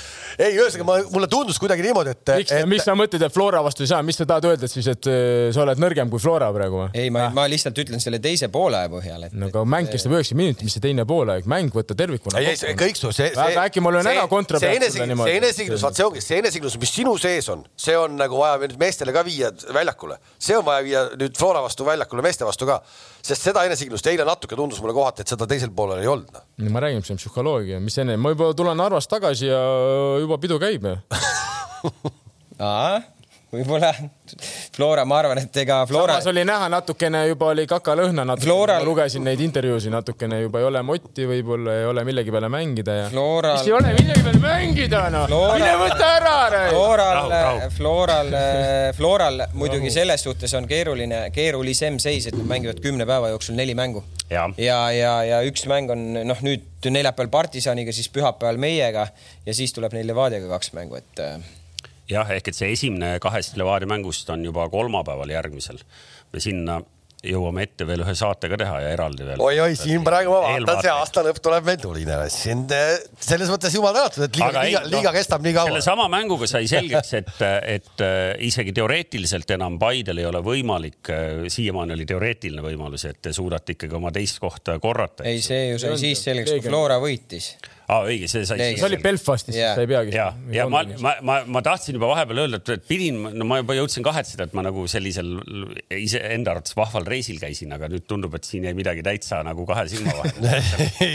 ei, ühesõnaga ma, mulle tundus kuidagi niimoodi, et. miks et..., mis sa mõtled, et Flora vastu ei saa, mis sa tahad öelda siis, et äh, sa oled nõrgem kui Flora praegu või? ei, ma, ma lihtsalt ütlen selle teise poole põhjal, et. no aga mäng kestab üheksakümmend minutit, mis see teine poolaeg, mäng võtta tervikuna. ei, ei, kõik su, see, see. aga äkki ma löön ära kontra pealt sulle niimoodi. see enesekindlus, vaat see ongi, see enesekindlus, mis sinu sees on, see on nagu vaja nüüd meestele ka viia väljakule, see on vaja viia nüüd Flora vastu väljakule, meeste vastu ka sest seda enesekindlust eile natuke tundus mulle kohati, et seda teisel poolel ei olnud. no ma räägin, see on psühholoogia, mis enne, ma juba tulen Narvast tagasi ja juba pidu käib võib-olla Flora, ma arvan, et ega Flora. samas oli näha natukene juba oli kakalõhna natuke Flora... ma lugesin neid intervjuusid natukene juba ei ole motti, võib-olla ei ole millegi peale mängida ja Flora.... mis ei ole millegi peale mängida noh Flora..., mine võta ära. Floral, Floral, Floral muidugi selles suhtes on keeruline, keerulisem seis, et nad mängivad kümne päeva jooksul neli mängu. ja, ja, ja, ja üks mäng on noh, nüüd neljapäeval Partisaniga, siis pühapäeval meiega ja siis tuleb neil Levadiaga kaks mängu, et jah, ehk et see esimene kahest Levadia mängust on juba kolmapäeval järgmisel. me sinna jõuame ette veel ühe saate ka teha ja eraldi veel. oi-oi, siin praegu ma vaatan, see aasta lõpp tuleb meil tuline. siin selles mõttes jumal tänatud, et liiga, liiga, liiga no, kestab nii kaua. sellesama mänguga sai selgeks, et, et äh, isegi teoreetiliselt enam Paidel ei ole võimalik, äh, siiamaani oli teoreetiline võimalus, et te suudate ikkagi oma teist kohta korrata. ei, see ju sai siis selgeks, kui Flora võitis aa, õige, see sai. see oli Belfastis yeah., sa ei peagi. ja, ja ma, ma, ma, ma tahtsin juba vahepeal öelda, et pidin, no ma juba jõudsin kahetseda, et ma nagu sellisel iseenda arvates vahval reisil käisin, aga nüüd tundub, et siin jäi midagi täitsa nagu kahe silma vahele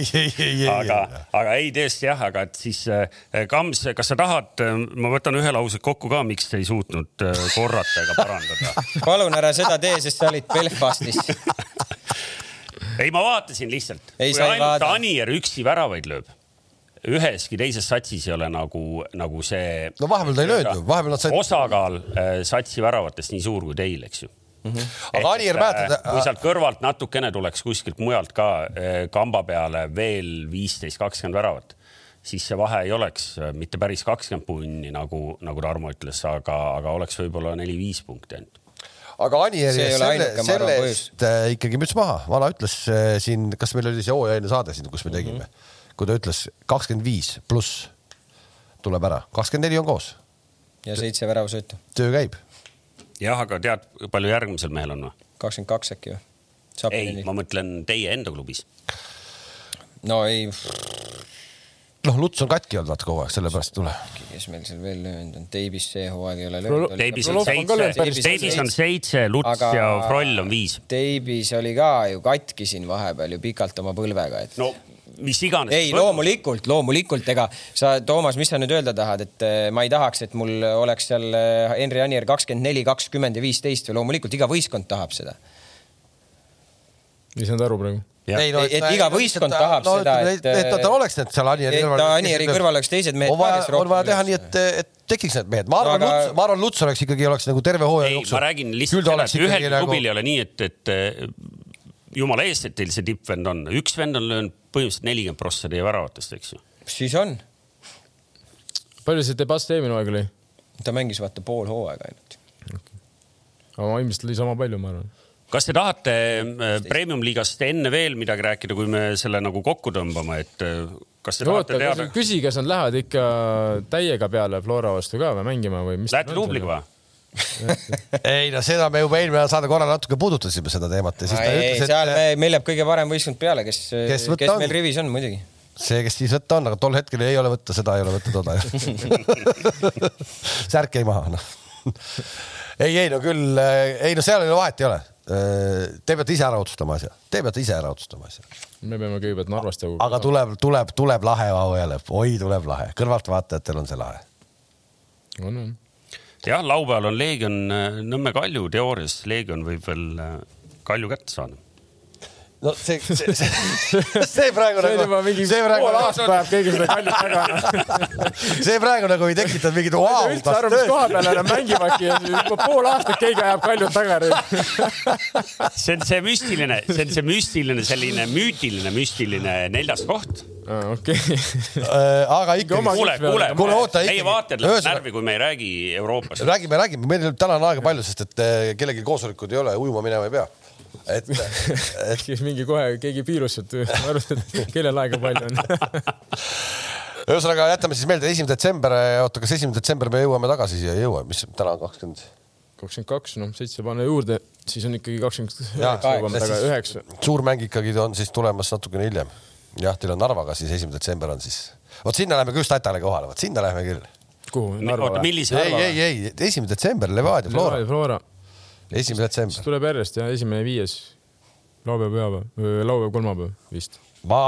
aga, aga ei tõesti jah, aga et siis äh, Kams, kas sa tahad, äh, ma võtan ühe lause kokku ka, miks ei suutnud äh, korrata ega parandada palun ära seda tee, sest sa olid Belfastis ei, ma vaatasin lihtsalt. kui ainult vaada. Anier üksi väravaid lööb üheski teises satsis ei ole nagu, nagu see. no vahepeal ta ei löönud ju, vahepeal nad said. osakaal äh, satsi väravatest nii suur kui teil, eks ju mm. -hmm. aga Anier mäletad? Äh, kui sealt kõrvalt natukene tuleks kuskilt mujalt ka äh, kamba peale veel viisteist, kakskümmend väravat, siis see vahe ei oleks mitte päris kakskümmend punni, nagu, nagu Tarmo ütles, aga, aga oleks võib-olla neli-viis punkti ainult aga Anieri selle, selle eest ikkagi müts maha, vana ütles siin, kas meil oli see hooajaline saade siin, kus me tegime mm. -hmm kui ta ütles kakskümmend viis pluss tuleb ära, kakskümmend neli on koos. ja seitse väravasöötu. töö käib. jah, aga tead, palju järgmisel mehel on või? kakskümmend kaks äkki või? ei, ma mõtlen teie enda klubis. no ei. noh, Luts on katki olnud vaata kogu aeg, sellepärast ei tule. kes meil seal veel löönud on, Teibis see hooaeg ei ole löönud. Teibis on seitse, Teibis on seitse, Luts aga ja Froll on viis. Teibis oli ka ju katki siin vahepeal ju pikalt oma põlvega, et no mis iganes. ei, loomulikult, loomulikult, ega sa, Toomas, mis sa nüüd öelda tahad, et eh, ma ei tahaks, et mul oleks seal eh, Henri Anier kakskümmend neli, kakskümmend ja viisteist või loomulikult iga võistkond tahab seda. ei saanud aru praegu ei, no, et, et iga võistkond et, tahab no, seda, et. et ta oleks need seal Anieri kõrval. et Anieri kõrval oleks teised mehed. on vaja, on vaja teha nii, et, et tekiks need mehed. ma arvan no,, aga... Luts, ma arvan, Luts oleks ikkagi, oleks nagu terve hooaja jooksul. ma räägin lihtsalt seda, et ühel nagu... klubil ei ole nii, et, et jumala eest, et teil see tippvend on, üks vend on löönud põhimõtteliselt nelikümmend prossa teie väravatest, eks ju. siis on palju see Debast eelmine hooaeg oli? ta mängis vaata pool hooaega ainult. aga ma ilmselt lõi sama palju, ma arvan. kas te tahate äh, premium-liigast enne veel midagi rääkida, kui me selle nagu kokku tõmbame, et äh, kas te tahate oota, teada, küsi, kas nad lähevad ikka täiega peale Flora vastu ka või mängima või mis? lähete duubliga või? Ei no seda me juba eelmine saade korra natuke puudutasime seda teemat ja siis ta ei, ütles, seal et me, meil jääb kõige parem võistkond peale, kes, Kes kes, on? meil rivis on muidugi. see, kes siis võtta on, aga tol hetkel ei ole võtta seda, ei ole võtta toda. särk jäi maha, noh. ei, ei no küll, ei no seal ei ole vahet ei ole. Te peate ise ära otsustama asja, te peate ise ära otsustama asja, me peame kõigepealt Narvast jagu. aga tuleb, tuleb, tuleb lahe au jälle, oi, tuleb lahe, kõrvaltvaatajatel on see lahe. on, on. jah, laupäeval on Leegion äh, Nõmme Kalju, teoorias Leegion võib veel äh, Kalju kätte saada. No see, see, see, see praegu see nagu, see praegu pool, aastat ajab keegi seda kaljut taga. see praegu nagu ei tekitanud mingit vau, üldse aru, mis koha peal enam mängivadki ja juba pool aastat keegi ajab kaljut taga. see on see müstiline, see on see müstiline, selline müütiline, müstiline neljas koht. okei. aga ikkagi Oma-. kuule, kuule, Kuule, oota, meie vaatajad lähevad närvi, kui me ei räägi Euroopast. räägime, räägime, meil täna on aega palju, sest et eh, kellelgi koosolekud ei ole, ujuma minema ei pea. et, et mingi kohe keegi piirus sealt, ma arvasin, et kellel aega palju on. ühesõnaga jätame siis meelde, esimene detsember, oota, kas esimene detsember me jõuame tagasi siia, ei jõua, mis täna on kakskümmend? kakskümmend kaks, noh, seitse panna juurde, siis on ikkagi kakskümmend üheksa jõuame sest taga, siis- üheksa. suur mäng ikkagi on siis tulemas natukene hiljem. jah, teil on Narvaga siis esimene detsember on siis, vot sinna läheme küll Statale kohale, vot sinna läheme küll. kuhu? Narva või? ei, ei, ei, esimene detsember, Levadia, Flora, Flora. Esimene siis detsember. tuleb järjest jah, esimene, viies. laupäev, pühapäev, laupäev, kolmapäev vist. ma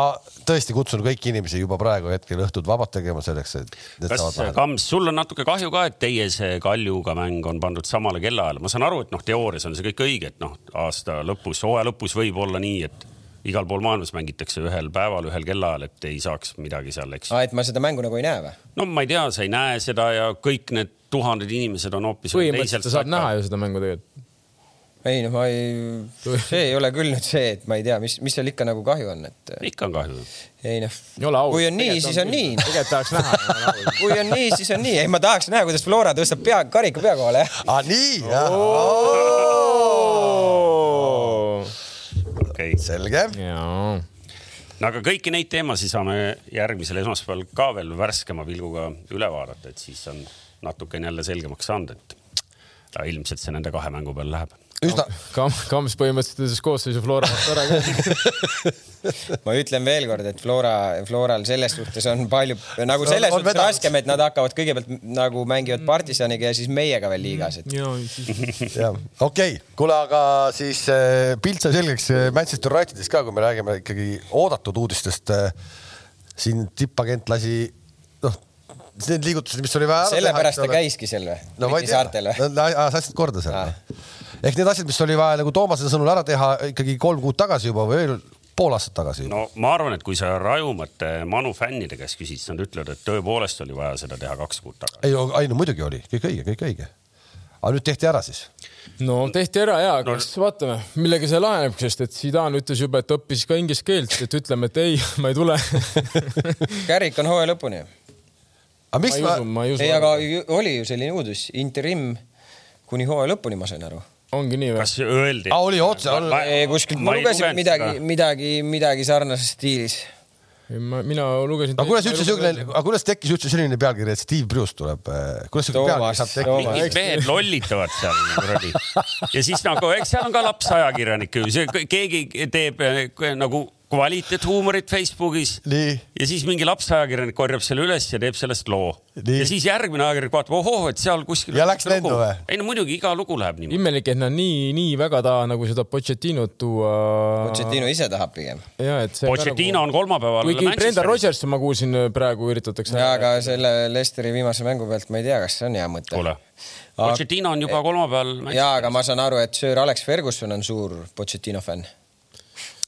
tõesti kutsun kõiki inimesi juba praegu hetkel õhtud vabad tegema selleks, et kas saavad lahendada. Kams, sul on natuke kahju ka, et teie see Kaljuga mäng on pandud samale kellaajale, ma saan aru, et noh, teoorias on see kõik õige, et noh, aasta lõpus, hooaja lõpus võib olla nii, et igal pool maailmas mängitakse ühel päeval, ühel kellaajal, et ei saaks midagi seal, eks. aa, et ma seda mängu nagu ei näe või? no ma ei tea, sa ei näe seda ja kõik need tuhanded inimesed on hoopis. põhimõtteliselt sa saad näha ju seda mängu tegelikult. Ei noh, ma ei, see ei ole küll nüüd see, et ma ei tea, mis, mis seal ikka nagu kahju on, et ikka on kahju. ei noh, ei ole aus. kui on nii, siis on nii. tegelikult tahaks näha. kui on nii, siis on nii, ei ma tahaks näha, kuidas Flora tõstab pea, karika pea kohale, jah. aa, Ah, nii, okei okay., selge. jaa. no aga kõiki neid teemasid saame järgmisel esmaspäeval ka veel värskema pilguga üle vaadata, et siis on natukene jälle selgemaks saanud, et ilmselt see nende kahe mängu peal läheb. üsna, Kam-, Kams põhimõtteliselt ütles koosseisu Flora vastu ära ka. ma ütlen veelkord, et Flora, Floral selles suhtes on palju nagu selles On- on suhtes raskem, et nad hakkavad kõigepealt nagu mängivad partisaniga ja siis meiega veel liigas, et okei okay., kuule, aga siis äh, pilt sai selgeks äh, Manchester Unitedist ka, kui me räägime ikkagi oodatud uudistest äh,. siin tippagent lasi, noh, need liigutused, mis oli vaja ära sellepärast ta käiski seal või? no ma ei tea saartel, või? ajas asjad korda seal Ah.. Ehk need asjad, mis oli vaja nagu Toomase sõnul ära teha ikkagi kolm kuud tagasi juba või veel pool aastat tagasi. no ma arvan, et kui sa Rajumate Manu fännide käest küsid, siis nad ütlevad, et tõepoolest oli vaja seda teha kaks kuud tagasi. ei, ei no muidugi oli, kõik õige, kõik õige. aga nüüd tehti ära siis. no tehti ära ja, kas vaatame, millega see laheneb, sest et Zidane ütles juba, et õppis ka inglise keelt, et ütleme, et ei, ma ei tule. Kärik on hooaja lõpuni. aga miks ei ma, usu, ma ei ei, aga oli ju selline uudis, interim kuni hooaja lõpuni, ma sain aru. Ongi nii või? kas öeldi? Oli otse, kuskilt ma lugesin midagi, midagi, midagi sarnases stiilis. ma, mina lugesin. aga kuidas üldse siukene, aga kuidas tekkis üldse selline pealkiri, et Steve Bruce tuleb? kuidas siuke pealkiri saab tekkida? Mingid mehed lollitavad seal kuradi ja siis nagu, eks seal on ka lapsajakirjanikke ju, see keegi teeb eh, nagu kvaliteethuumorit Facebookis nii, ja siis mingi lapsajakirjanik korjab selle üles ja teeb sellest loo. Ja siis järgmine ajakirjanik vaatab, ohoh, et seal kuskil. Ja läks lendu või? ei no muidugi iga lugu läheb niimoodi. imelik, et nad nii, nii väga taha nagu seda Pochettinot tuua. Pochettino ise tahab pigem. ja et see. Pochettino on kolmapäeval. kuigi Brendan. Rodgers, ma kuulsin, praegu üritatakse. ja aga selle Lesteri viimase mängu pealt ma ei tea, kas see on hea mõte. kuule, Pochettino on juba kolmapäeval. ja aga ma saan aru, et Sir Alex Ferguson on suur Pochettino fänn.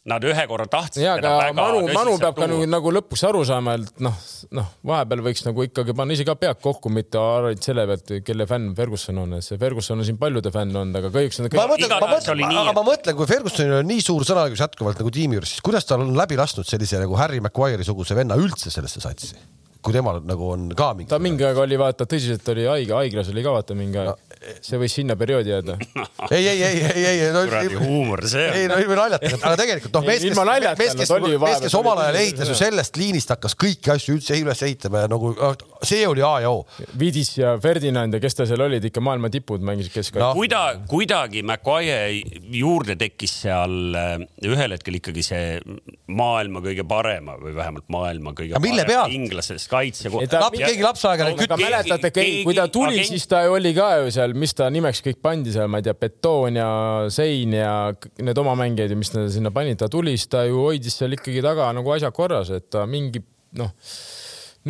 Nad ühe korra tahtsid ja, teda aga väga Manu, Manu peab ka nagu, tuua. nagu lõpuks aru saama, et noh, noh, vahepeal võiks nagu ikkagi panna ise ka pead kokku, mitte ainult selle pealt, kelle fänn Ferguson on, see Ferguson on siin paljude fänn olnud, aga kahjuks on ta ma kõik.... mõtlen, ma mõtlen, aga et- ma mõtlen, kui Fergusonil on nii suur sõnaõigus jätkuvalt nagu tiimi juures, siis kuidas ta on läbi lasknud sellise nagu Harry Maguire'i suguse venna üldse sellesse satsi? kui temal nagu on ka mingi. ta mingi aeg oli vaata tõsiselt oli haige, haiglas oli ka vaata mingi aeg. See võis sinna perioodi jääda. ei, ei, ei, ei, ei, no kuradi huumor see ei on. no ei või naljata, aga tegelikult noh, Ei, mees, kes, mees, no kes mees, kes omal ajal oli- ehitas ju sellest liinist hakkas kõiki asju üldse üles ehitama ja nagu see oli A ja O. Vidis ja Ferdinand ja kes ta seal olid, ikka maailma tipud mängisid Noh. no.. kuida-, kuidagi Maguire juurde tekkis seal äh, ühel hetkel ikkagi see maailma kõige parema või vähemalt maailma kõige Aga mille parema pealt? inglasest kaitse. Ei, keegi lapseaegane kütt-, mäletate, kui ta tuli, siis ta ju oli ka ju seal, mis ta nimeks kõik pandi seal, ma ei tea, betoon ja sein ja need oma mängijad ja mis nad sinna panid, ta tuli, siis ta ju hoidis seal ikkagi taga nagu asjad korras, et ta mingi noh,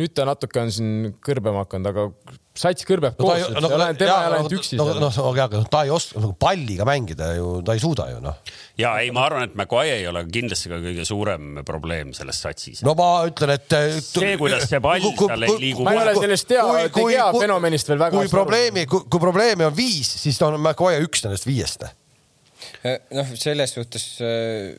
nüüd ta natuke on siin kõrbema hakanud, aga sats kõrbeb no koos, no, see ei ole- tema ei ole no, ainult üksi no, noh, aga aga ta ei oska nagu palliga mängida ju, ta ei suuda ju noh. ja ei, ma arvan, et Maguire ei ole kindlasti ka kõige suurem probleem selles satsis. no ma ütlen, et. See, kuidas see pall tal ei liigu ma ei ole sellest tea, ei tea fenomenist veel väga kui probleemi, kui, kui probleemi on viis, siis on Maguire üks nendest viiest. noh, selles suhtes äh,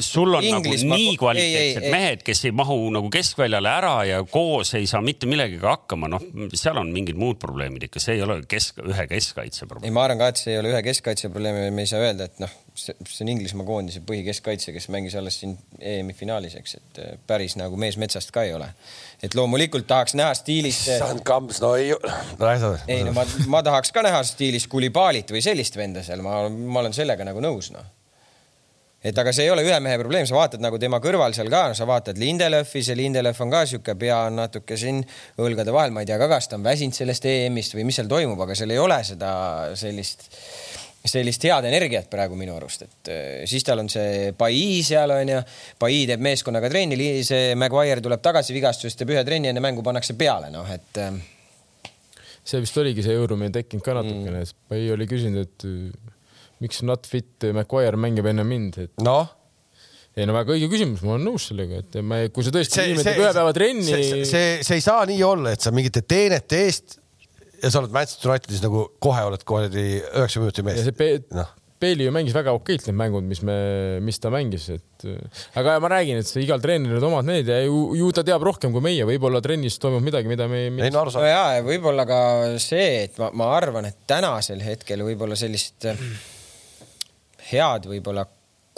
sul on Inglismaa- nagu nii ei, kvaliteetsed ei, ei. mehed, kes ei mahu nagu keskväljale ära ja koos ei saa mitte millegagi hakkama, noh, seal on mingid muud probleemid ikka, see ei ole kesk, ühe keskkaitse ei, probleem. ma arvan ka, et see ei ole ühe keskkaitse probleem ja me ei saa öelda, et noh, see on Inglismaa koondise põhikeskkaitse, kes mängis alles siin EM-i finaalis, eks, et äh, päris nagu mees metsast ka ei ole. et loomulikult tahaks näha stiilis. issand kamps, no ei, ei no ma, ma tahaks ka näha stiilis Kulibalit või sellist venda seal, ma, ma olen sellega nagu nõus, noh. Et aga see ei ole ühe mehe probleem, sa vaatad nagu tema kõrval seal ka, sa vaatad Lindelöfi, see Lindelöf on ka sihuke pea on natuke siin õlgade vahel, ma ei tea ka, kas ta on väsinud sellest EM-ist või mis seal toimub, aga seal ei ole seda sellist sellist head energiat praegu minu arust, et eh, siis tal on see Pai seal on ju, Pai teeb meeskonnaga trenni, see Maguire tuleb tagasi vigastusest, teeb ühe trenni enne mängu pannakse peale, noh et eh, see vist oligi see jõudumine tekkinud ka natukene, et Pai oli küsinud, et miks not fit Maguire mängib enne mind, et noh, ei no väga õige küsimus, ma olen nõus sellega, et ma, kui sa tõesti teeb ühe päeva trenni see, see, see ei saa nii olla, et sa mingite teenete eest ja sa oled Manchester Unitedis nagu kohe oled kuradi üheksa minuti mees. Pe- noh, Peeli ju mängis väga okeilt need mängud, mis me, mis ta mängis, et aga ma räägin, et see igal treeneril on omad need ja ju, ju ta teab rohkem kui meie, võib-olla trennis toimub midagi, mida me ei no aru no saad. ja, ja võib-olla ka see, et ma, ma arvan, et tänasel hetkel võib-olla sellist eh, head võib-olla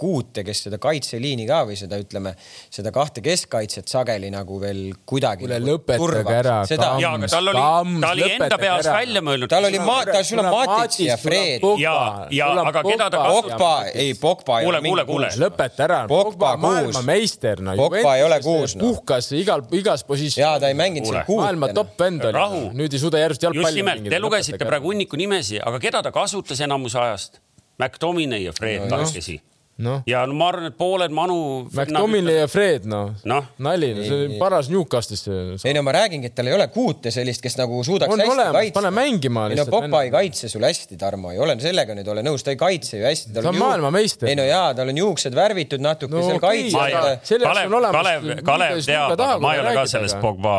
kuute, kes seda kaitseliini ka või seda ütleme, seda kahte keskkaitset sageli nagu veel kuidagi kuule nagu lõpetage ära, seda, Jaa, aga tal oli- ta oli enda peas välja mõelnud. tal oli tal sul on Matic ja Fred, Jaa, jaa, aga keda ta Pogba, ei Pogba Kuule, kuule, kuule. lõpeta ära, Pogba maailmameister, no Pogba ei ole kuus, noh. puhkas igal, igas positsioonis. jaa, ta ei mänginud Kuule. seal kuut. maailma top vend oli nüüd ei suuda järjest jalgpalli nimelt, te lugesite praegu hunniku nimesi, aga keda ta kasutas enamuse ajast? McDominay ja Fred kahekesi. noh, ja no ma arvan, et pooled Manu. McDominay ja Fred, noh Noh. nali, see oli paras Newcastle'is. ei no ma räägingi, et tal ei ole kuute sellist, kes nagu suudaks on hästi olemas, kaitsta pane. mängima ei no Pogba ei kaitse sul hästi, Tarmo, ei ole sellega nüüd ole nõus, ta ei kaitse ju hästi. Ta on maailmameister. ei no jaa, tal on juuksed värvitud natuke No no, seal okay.. Selleks Kalev on, olemas Kalev, Kalev teab, aga ma ei ole ka aga- Pogba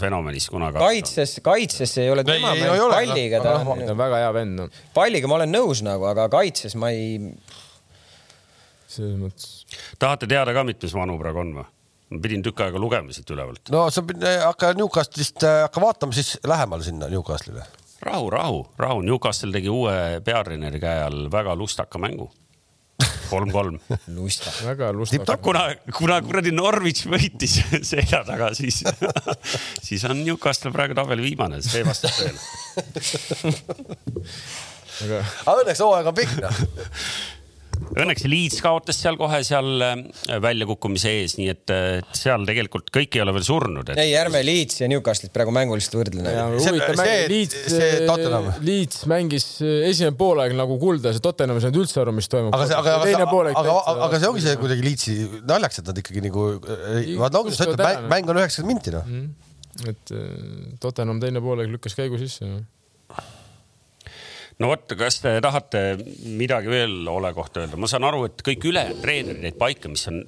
fenomenist kunagi. kaitses, kaitses ei ole tema palliga, ta on ta, on väga hea vend, noh, palliga ma olen nõus nagu, aga kaitses ma ei, selles mõttes. tahate teada ka, mitmes Manu praegu on või? ma pidin tükk aega lugema siit ülevalt. no sa pid- hakka Newcastle'ist, hakka vaatama siis lähemale sinna Newcastle'ile. rahu, rahu, rahu, Newcastle tegi uue peatreeneri käe all väga lustaka mängu. kolm-kolm. lusta. väga lustakas. kuna, kuna kuradi Norwich võitis selja taga, siis, siis on Newcastle praegu tabeli viimane, see vastab tõele. aga aga õnneks hooaeg on pikk noh. Õnneks Leeds kaotas seal kohe seal äh, väljakukkumise ees, nii et äh, seal tegelikult kõik ei ole veel surnud, et ei, ärme Leedsi ja Newcastle'it praegu mängulist võrdle mäng, Leeds Tottenham., Leeds mängis äh, esimene poolaeg nagu kulda, see Tottenhamis ei saanud üldse aru, mis toimub. aga see, aga, aga, aga, aga, aga see ongi see kuidagi liitsi naljakas, et nad ikkagi nagu, vaata ongi, sa ütled, mäng, on üheksakümmend minti noh. et äh, Tottenham teine poolaeg lükkas käigu sisse. no vot, kas te tahate midagi veel Ole kohta öelda, ma saan aru, et kõik ülejäänud treenerid jäid paika, mis on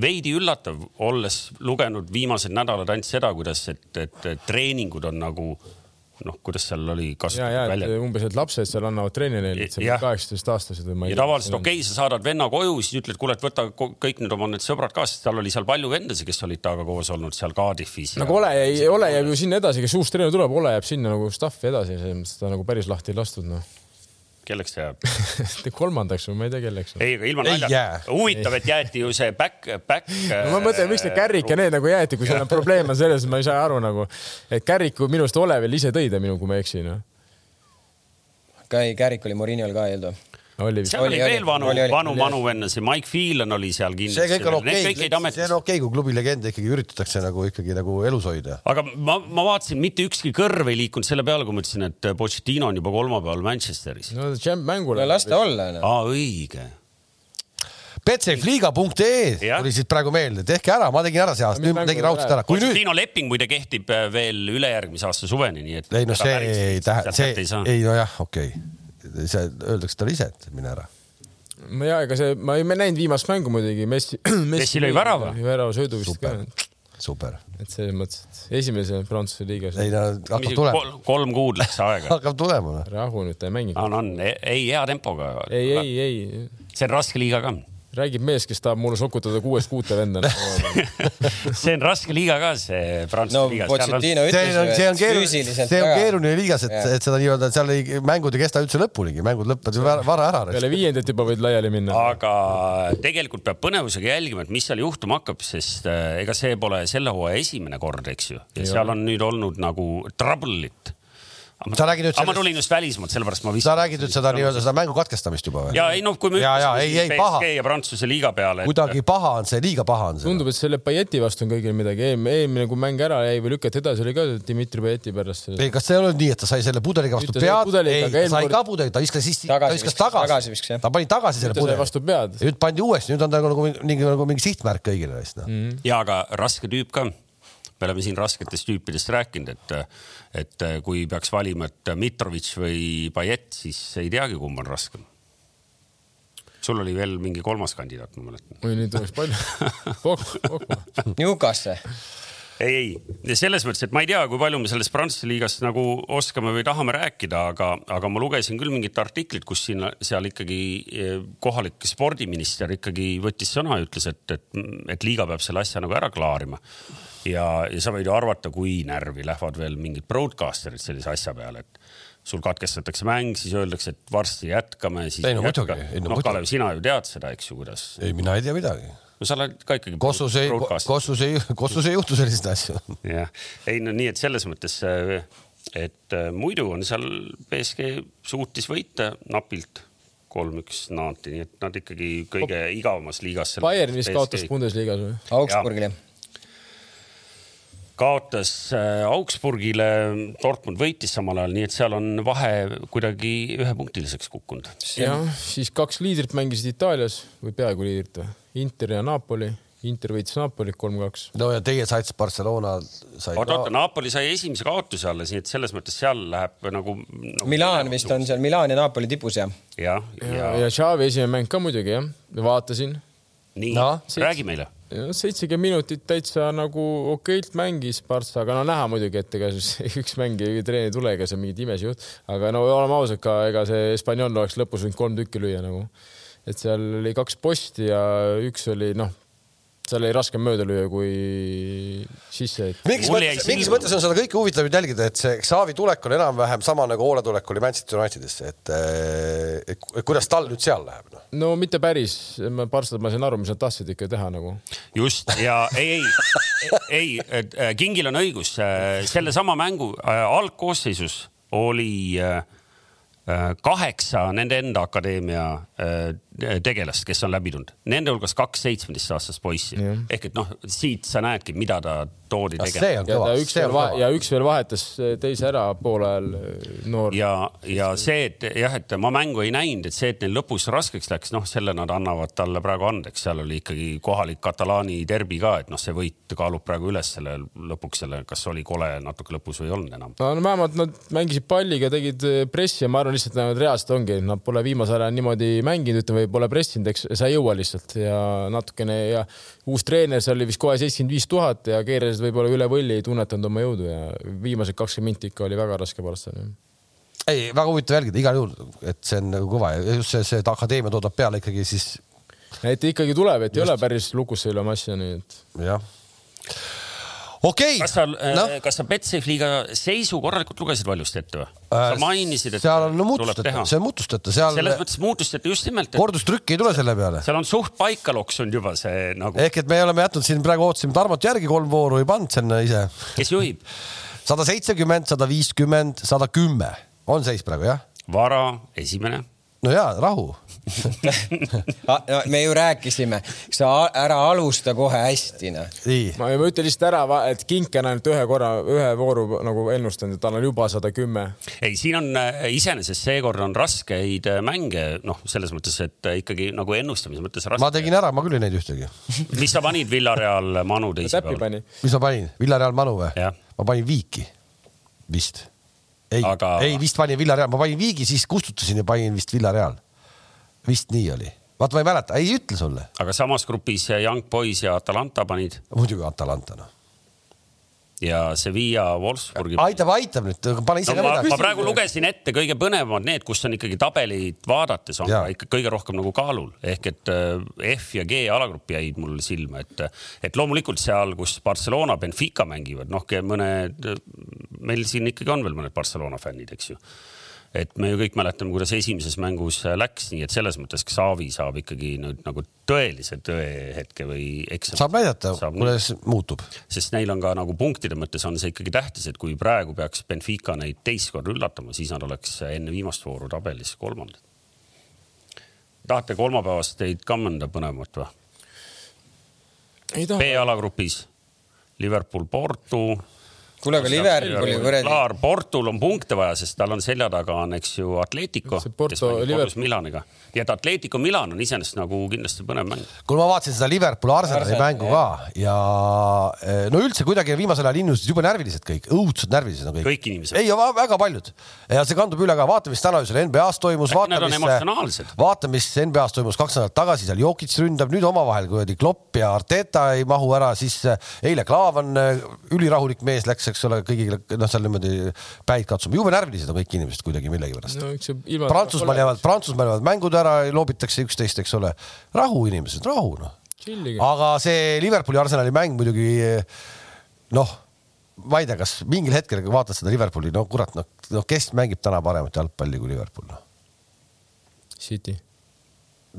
veidi üllatav, olles lugenud viimased nädalad ainult seda, kuidas, et, et treeningud on nagu noh, kuidas seal oli ja, ja kasutatud välja. umbes, et lapsed seal annavad trenni neile, et see Jah. on kaheksateistaastased või ma ei ja tavaliselt okei okay,, sa saadad venna koju, siis ütled, kuule, et võta kõik nüüd oma need sõbrad kaasa, sest tal oli seal palju vendasid, kes olid temaga koos olnud seal Cardiffis. nagu Ole jäi, Ole jääb ju sinna edasi, kes uus treener tuleb, Ole jääb sinna nagu staff'i edasi, selles mõttes ta nagu päris lahti ei lastud, noh. Kelleks ta jääb? kolmandaks või ma ei tea, kelleks. ei, aga ilma jää.. huvitav, et jäeti ju see back, back. no ma mõtlen, miks need Kärrik ja need nagu jäeti, kui seal on probleem on selles, ma ei saa aru nagu, et Kärriku minu arust Ole veel ise tõi ta minu, kui ma ei eksi, noh. ka ei, Kärik oli Murinol ka eeldud. Oli vist seal oli Oli, veel vanu oli,, vanu, vanu vennasid, Mike Phelan oli seal see kindlasti. kõik on okei jäid, see on okei, kui klubi legende ikkagi üritatakse nagu ikkagi nagu elus hoida. aga ma, ma vaatasin, mitte ükski kõrv ei liikunud selle peale, kui ma ütlesin, et Pochettino on juba kolmapäeval Manchesteris. no champ mängule. no las ta olla, noh. aa, õige. Betsafeliiga.ee tuli siit praegu meelde, tehke ära, ma tegin ära see aasta, nüüd ma tegin raudselt ära, kui nüüd, Pochettino leping muide kehtib äh, veel ülejärgmise aasta suveni, nii et. ei no see ei tähenda, see ei ei nojah, okei okay., see öeldakse talle ise, et mine ära. ja ega see, ma ei näinud viimast mängu muidugi, Messi. Messi lõi värava. värava söödu vist ka super, super. et selles mõttes, et esimese Prantsuse liigas. ei no hakkab tulema, kolm kuud läks aega. hakkab tulema. rahu nüüd, ta ei mängi. on, on, ei hea tempoga. ei, ei, ei, see on raske liiga ka. Räägib mees, kes tahab mulle sokutada kuuest kuute venda. see on raske liiga ka, see Prantsuse no liiga. Pochettino see on, see on ütles ju, et keeruline, füüsiliselt see on keeruline liigas, et, et seda nii-öelda seal ei, mängud ei kesta üldse lõpunigi, mängud lõpevad ju vara ära. peale viiendat juba võid laiali minna. aga tegelikult peab põnevusega jälgima, et mis seal juhtuma hakkab, sest äh, ega see pole selle hooaja esimene kord, eks ju. ja seal on nüüd olnud nagu trouble'it. Sa räägid nüüd aga ma sellest- tulin just välismaalt, sellepärast ma sa räägid nüüd seda nii-öelda seda mängu katkestamist juba või? ja ei noh, kui me Ja, ja, ei, ei, PSG paha. ja Prantsuse liiga peale. kuidagi paha on see, liiga paha on see. tundub, et selle Paieti vastu on kõigil midagi, eelmine, kui mäng ära jäi või lükati edasi, oli ka Dmitri Paieti pärast. ei, kas see ei olnud nii, et ta sai selle pudeliga vastu ta sai pead, ei aga, eelmine sai ka pudeli, ta viskas siis, ta Tagasi viskas tagasi, tagasi ta pani tagasi selle ta pudeli. vastu pead. nüüd pandi uuesti, nüüd on ta nagu mingi, nagu mingi sihtmärk kõigile neist noh. ja aga raske tüüp ka. Me oleme siin rasketest tüüpidest rääkinud, et, et kui peaks valima, et Mitrovic või Payet, siis ei teagi, kumb on raskem. sul oli veel mingi kolmas kandidaat, ma mäletan. oi, nüüd oleks palju. Newcastle. ei, ei, selles mõttes, et ma ei tea, kui palju me sellest Prantsuse liigast nagu oskame või tahame rääkida, aga, aga ma lugesin küll mingit artiklit, kus siin, seal ikkagi eh, kohalik spordiminister ikkagi võttis sõna ja ütles, et, et, et liiga peab selle asja nagu ära klaarima. ja, ja sa võid ju arvata, kui närvi lähevad veel mingid broadcaster'id sellise asja peale, et sul katkestatakse mäng, siis öeldakse, et varsti jätkame. Ei no muidugi, ei no noh. Kalev, sina ju tead seda, eks ju, kuidas. ei, mina ei tea midagi. no sa oled ka ikkagi. Kossus ei, Kossus ei, Kossus ei juhtu selliseid asju. jah, ei no nii, et selles mõttes, et äh, muidu on seal BSG suutis võita napilt kolm-üks naanti, nii et nad ikkagi kõige igavamas liigas. Bayern vist kaotas Bundesligas või? Augsburgile. Kaotas äh, Augsburgile, Dortmund võitis samal ajal, nii et seal on vahe kuidagi ühepunktiliseks kukkunud. jah, siis kaks liidrit mängisid Itaalias või peaaegu liidrit või? Inter ja Napoli. Inter võitis Napolit kolm-kaks. no ja teie saite Barcelona sai oota, oota, Napoli sai esimese kaotuse alles, nii et selles mõttes seal läheb nagu, nagu. Milan vist on seal, Milan ja Napoli tipus ja. jah, ja, ja, ja Xavi esimene mäng ka muidugi jah, vaatasin. Nii No, räägi meile seitsekümmend minutit täitsa nagu okeilt mängis Partsa, aga no näha muidugi, et ega siis üks mäng ei treeni ei tule, ega see mingit imesid juht, aga no oleme ausad ka, ega see Espanyol oleks lõpus võinud kolm tükki lüüa nagu. et seal oli kaks posti ja üks oli noh, seal oli raskem mööda lüüa kui sisse, et mingis mõttes, mingis mõttes on seda kõike huvitav nüüd jälgida, et see Xavi tulek on enam-vähem sama nagu Ole tulek oli Manchester Unitedisse, et, et, et kuidas tal nüüd seal läheb no.. no mitte päris, Partsad, ma sain aru, mis nad tahtsid ikka teha nagu. just ja ei, ei, ei, Kingil on õigus, sellesama mängu algkoosseisus oli kaheksa nende enda akadeemia tegelast, kes on läbi tulnud, nende hulgas kaks seitsmeteistaastast poissi Jah. ehk et noh, siit sa näedki, mida ta toodi tegema. ja üks veel ja üks veel vahetas teise ära poole ajal noor. ja, ja see, et jah, et ma mängu ei näinud, et see, et neil lõpus raskeks läks, noh, selle nad annavad talle praegu andeks, seal oli ikkagi kohalik katalaani derbi ka, et noh, see võit kaalub praegu üles selle lõpuks selle, kas oli kole natuke lõpus või ei olnud enam. no vähemalt nad mängisid palliga, tegid pressi ja ma arvan lihtsalt, et nad reaalselt ongi, nad pole viimasel ajal niimoodi mänginud, ütleme, pole pressinud, eks sa ei jõua lihtsalt ja natukene ja uus treener, see oli vist kohe seitsekümmend viis tuhat ja keerasid võib-olla üle võlli, ei tunnetanud oma jõudu ja viimased kakskümmend minti ikka oli väga raske Barcelona. ei, väga huvitav jälgida igal juhul, et see on nagu kõva ja just see, see, et akadeemia toodab peale ikkagi siis et ikkagi tuleb, et ei ole päris lukus üle massi, nii et jah. Okei kas sa okay., no., kas sa Betsafe liiga seisu korralikult lugesid valjusti ette või? sa mainisid, et Äh, seal on no, muutusteta see on muutusteta, seal selles mõttes muutustati just nimelt, et kordustrükki ei tule selle peale. seal on suht paika loksunud juba see nagu, ehk et me oleme jätnud siin praegu ootasime Tarmot järgi kolm vooru, ei pannud sinna ise. kes juhib. sada seitsekümmend, sada viiskümmend, sada kümme on seis praegu jah? Vara esimene, no ja rahu. Ah, no, me ju rääkisime, sa ära alusta kohe hästi noh. ma ma ütlen lihtsalt ära, et Kink on ainult ühe korra, ühe vooru nagu ennustanud, et tal on juba sada kümme. ei, siin on äh, iseenesest seekord on raskeid äh, mänge, noh, selles mõttes, et äh, ikkagi nagu ennustamise mõttes ma raske. tegin ära, ma küll ei näinud ühtegi. mis sa panid Villareal Manu teisipäeval? mis ma panin, Villareal Manu või ma panin Viiki, vist. Ei Aga- ei vist panin Villareal, ma panin Viigi, siis kustutasin ja panin vist Villareal. vist nii oli, vaata ma ei mäleta, ei ütle sulle, aga samas grupis Young Boys ja Atalanta panid muidugi Atalanta noh. Ja Sevilla Wolfsburgi. aitab, aitab nüüd, pane ise no ka ma, midagi ma. praegu lugesin ette kõige põnevamad need, kus on ikkagi tabelit vaadates on ikka kõige rohkem nagu kaalul ehk et äh, F ja G alagrupp jäid mul silma, et, et loomulikult seal, kus Barcelona, Benfica mängivad, noh, mõned, meil siin ikkagi on veel mõned Barcelona fännid, eks ju et me ju kõik mäletame, kuidas esimeses mängus läks, nii et selles mõttes Xavi saab ikkagi nüüd nagu tõelise tõehetke või eksami. saab näidata, kuidas muutub. sest neil on ka nagu punktide mõttes on see ikkagi tähtis, et kui praegu peaks Benfica neid teist korda üllatama, siis nad oleks enne viimast vooru tabelis kolmandad. tahate kolmapäevast teid ka mõnda põnevat või? B-alagrupis Liverpool, Porto. kuule, aga Liverpooli kuradi, klaar, Portul on punkte vaja, sest tal on selja taga on, eks ju, Atletico, See Porto, kes mängib kodus Liverpool. Milaniga. nii et Atletico Milan on iseenesest nagu kindlasti põnev mäng. kuule, ma vaatasin seda Liverpooli Arsenali Arsenal, mängu ka ja eh, no üldse kuidagi viimasel ajal inimesed jube närvilised kõik, õudselt närvilised on kõik. kõik inimesed. ei, väga paljud ja see kandub üle ka, vaata, mis täna öösel NBA-s toimus, nad on mis, emotsionaalsed? vaata, mis NBA-s toimus kaks nädalat tagasi, seal Jokic ründab, nüüd omavahel kuradi Klopp ja Arteta ei mahu ära, siis eh, eile Klaavan, ülirahulik mees läks, eks ole, kõigile noh, seal niimoodi päid katsuma, jube närvilised on kõik inimesed kuidagi millegipärast no. Prantsusmaal jäävad, Prantsusmaal jäävad mängud ära, loobitakse üksteist, eks ole. rahu, inimesed, rahu noh. Aga see Liverpooli Arsenali mäng muidugi noh, ma ei tea, kas mingil hetkel kui vaatad seda Liverpooli, no kurat, noh no,, kes mängib täna paremat jalgpalli kui Liverpool noh? City.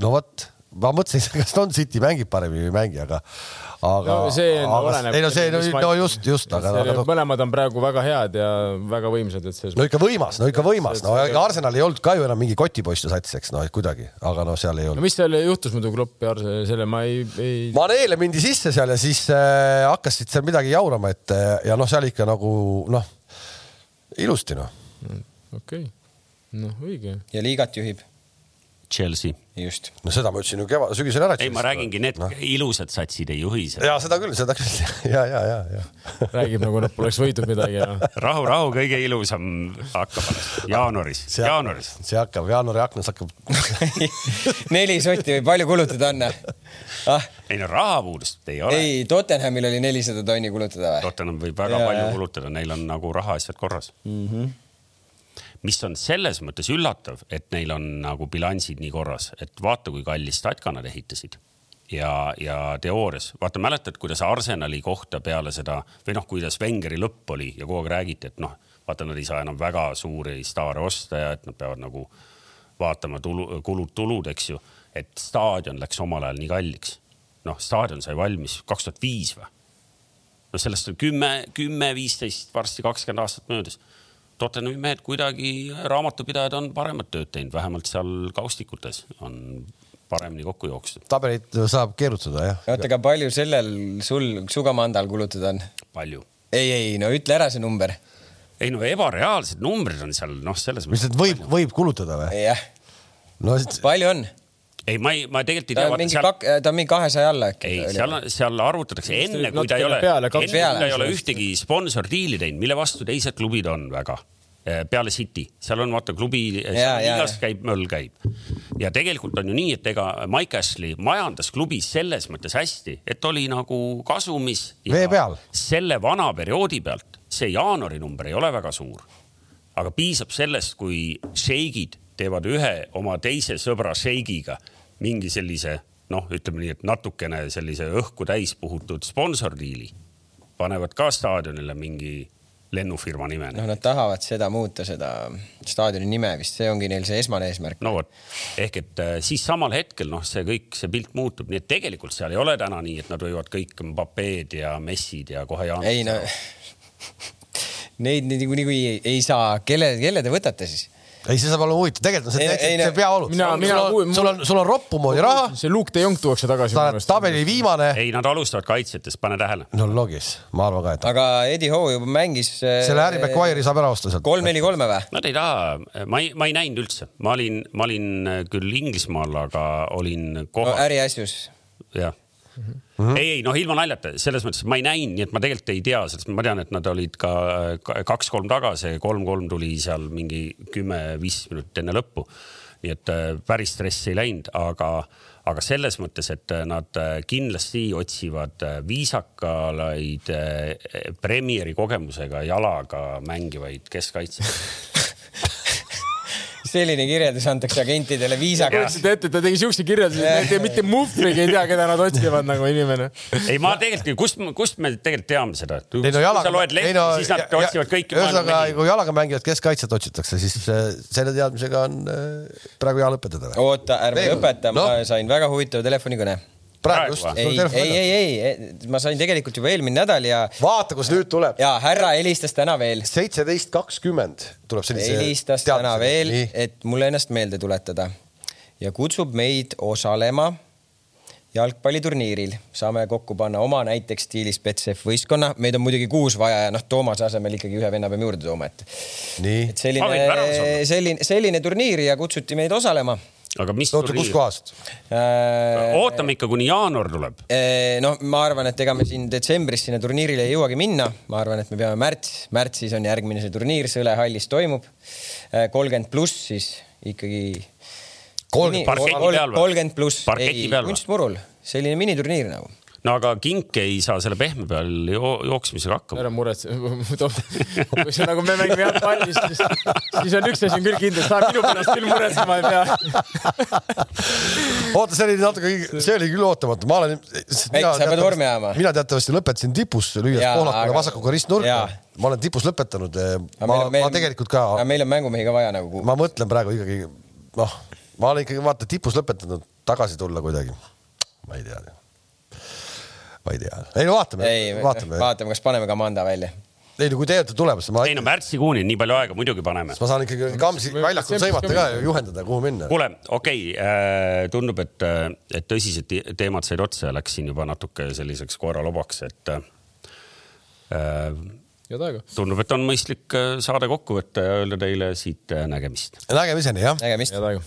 no vot, ma mõtlesin, kas Don City mängib paremini või ei mängi, aga, aga no see on, aga, oleneb. ei no see, no, no just, just, aga, aga no, mõlemad on praegu väga head ja väga võimsad, et selles no ikka võimas, no ikka võimas, no ega Arsenal ei olnud ka ju enam mingi kotipoiste sats, eks noh, kuidagi, aga noh, seal ei no olnud. mis seal juhtus muidu Klopp ja Arsenal, selle ma ei, ei. Manele mindi sisse seal ja siis äh, hakkasid seal midagi jaurama, et äh, ja noh, seal ikka nagu noh, ilusti noh. okei okay., noh õige. ja liigat juhib, Chelsea. just. no seda ma ütlesin ju kevad, sügisel ära. ei, ma räägingi, need noh. ilusad satsid ei juhi seda. ja seda küll, seda küll ja, ja, ja, ja. räägib nagu nad poleks võitnud midagi ja rahu, rahu, kõige ilusam hakkab alles jaanuaris, jaanuaris. see hakkab, jaanuari aknas hakkab. neli sotti või palju kulutada on? ah, ei no rahapuudust ei ole. ei, Tottenhamil oli nelisada tonni kulutada või? Tottenham võib väga Jaa. palju kulutada, neil on nagu rahaasjad korras mm. -hmm. Mis on selles mõttes üllatav, et neil on nagu bilansid nii korras, et vaata, kui kallis statka nad ehitasid ja, ja teoorias, vaata, mäletad, kuidas Arsenali kohta peale seda või noh, kuidas Wengeri lõpp oli ja kogu aeg räägiti, et noh, vaata, nad ei saa enam väga suuri staare osta ja et nad peavad nagu vaatama tulu, kulud-tulud, eks ju, et staadion läks omal ajal nii kalliks. noh, staadion sai valmis kaks tuhat viis või? no sellest on kümme, kümme, viisteist, varsti kakskümmend aastat möödas. Tottenhami mehed kuidagi, raamatupidajad on paremat tööd teinud, vähemalt seal kaustikutes on paremini kokku jooksnud. tabelit saab keerutada jah. oota, aga palju sellel sul Sugamandal kulutada on? palju. ei, ei no ütle ära see number. ei no ebareaalsed numbrid on seal noh, selles mis nüüd võib, võib kulutada või? jah, no siis- palju on? ei, ma ei, ma tegelikult ei ta tea, on vaata mingi seal, kak-, ta on mingi kahesaja alla äkki. ei, seal, seal arvutatakse enne, kui ta ei ole, peale, enne kui ta ei ole ühtegi sponsordiili teinud, mille vastu teised klubid on väga. peale City, seal on vaata klubi, ja, liigas ja. käib möll käib ja tegelikult on ju nii, et ega Mike Ashley majandas klubis selles mõttes hästi, et oli nagu kasumis. Vee peal. selle vana perioodi pealt see jaanuari number ei ole väga suur, aga piisab sellest, kui šeigid teevad ühe oma teise sõbra šeigiga mingi sellise noh, ütleme nii, et natukene sellise õhku täis puhutud sponsordiili, panevad ka staadionile mingi lennufirma nime noh, nad tahavad seda muuta, seda staadioni nime vist, see ongi neil see esmane eesmärk. no vot, ehk et äh, siis samal hetkel noh, see kõik, see pilt muutub, nii et tegelikult seal ei ole täna nii, et nad võivad kõik Mbapped ja Messid ja kohe Jaan. ei no, neid niikuinii ei, ei saa, kelle, kelle te võtate siis? ei, see saab olla huvitav, tegelikult on see Ei, see no-. Mina- mina- sul on, sul on, sul on roppu moodi raha, see Luke de Jong tuuakse tagasi. sa oled tabeli viimane. ei, nad alustavad kaitsjatest, pane tähele. no logis, ma arvan ka, et aga Eddie Howe juba mängis. selle Harry Maguire'i saab ära osta sealt. kolm-neli-kolme või? Nad ei taha, ma ei, ma ei näinud üldse, ma olin, ma olin küll Inglismaal, aga olin no kohal, äriasjus. jah. ei, ei noh, ilma naljata, selles mõttes ma ei näinud, nii et ma tegelikult ei tea sellest, ma tean, et nad olid ka ka- kaks-kolm tagasi, kolm-kolm tuli seal mingi kümme-viis minutit enne lõppu. nii et äh, päris stressi ei läinud, aga, aga selles mõttes, et nad äh, kindlasti otsivad äh, viisakalaid äh, Premieri kogemusega jalaga mängivaid keskkaitsjaid. selline kirjeldus antakse agentidele viisakalt. kujutasite ette, ta tegi siukse kirjelduse, et ei- mitte muhvrigi ei tea, keda nad otsivad nagu inimene. ei, ma tegelikult, kust, kust me tegelikult teame seda, et ei no kui jalaga sa, loed lehti, siis nad otsivad kõiki ühesõnaga, kui jalaga mängivad keskkaitset otsitakse, siis äh, selle teadmisega on äh, praegu hea lõpetada. oota, ärme lõpeta, ma sain väga huvitava telefonikõne. Praegu just. ei, ei, ei, ei, ma sain tegelikult juba eelmine nädal ja, vaata, kus nüüd tuleb. ja härra helistas täna veel. seitseteist kakskümmend tuleb sellise. helistas täna veel, et mulle ennast meelde tuletada ja kutsub meid osalema jalgpalliturniiril, saame kokku panna oma näiteks stiilis Betsef võistkonna, meid on muidugi kuus vaja ja noh, Toomase asemel ikkagi ühe venna peame juurde tooma, et, nii et, selline selline, selline turniir ja kutsuti meid osalema aga mis oota, kus kohast? äh,. ootame ikka, kuni jaanuar tuleb. noh, ma arvan, et ega me siin detsembris sinna turniirile ei jõuagi minna, ma arvan, et me peame märts, märtsis on järgmine see turniir Sõle hallis toimub. kolmkümmend pluss siis ikkagi. Kolmkümmend- pluss, ei kunstmurul, selline miniturniir nagu. No aga kink ei saa selle pehme peal jo jooksmisega hakkama. ära muretse, kui see nagu me mängime jalgpalli, siis, siis on üks asi on küll kindel, sa minu pärast küll muretsema ei pea. oota, see oli natuke, see oli küll ootamatu, ma olen. Ei, sa pead vormi ajama. mina teatavasti lõpetasin tipus, lüües poolakule aga- vasakuga ristnurka ma olen tipus lõpetanud. Aga ma meil on-, meil- ma tegelikult ka, meil on mängumehi ka vaja nagu. ma mõtlen praegu ikkagi, noh, ma olen ikkagi vaata tipus lõpetanud, tagasi tulla kuidagi. ma ei tea. Ma ei tea, ei no vaatame, vaatame. vaatame, kas paneme Kamanda välja. ei no kui te olete tulemas, ma, ei no märtsikuuni nii palju aega, muidugi paneme. ma saan ikkagi Kamsi väljakul sõimata ka ja juhendada, kuhu minna. kuule, okei okay,, tundub, et, et tõsised te- teemad said otsa ja läks siin juba natuke selliseks koeralobaks, et äh, head aega. tundub, et on mõistlik äh, saade kokku võtta ja öelda teile siit äh, nägemist. nägemiseni jah. nägemist. head aega.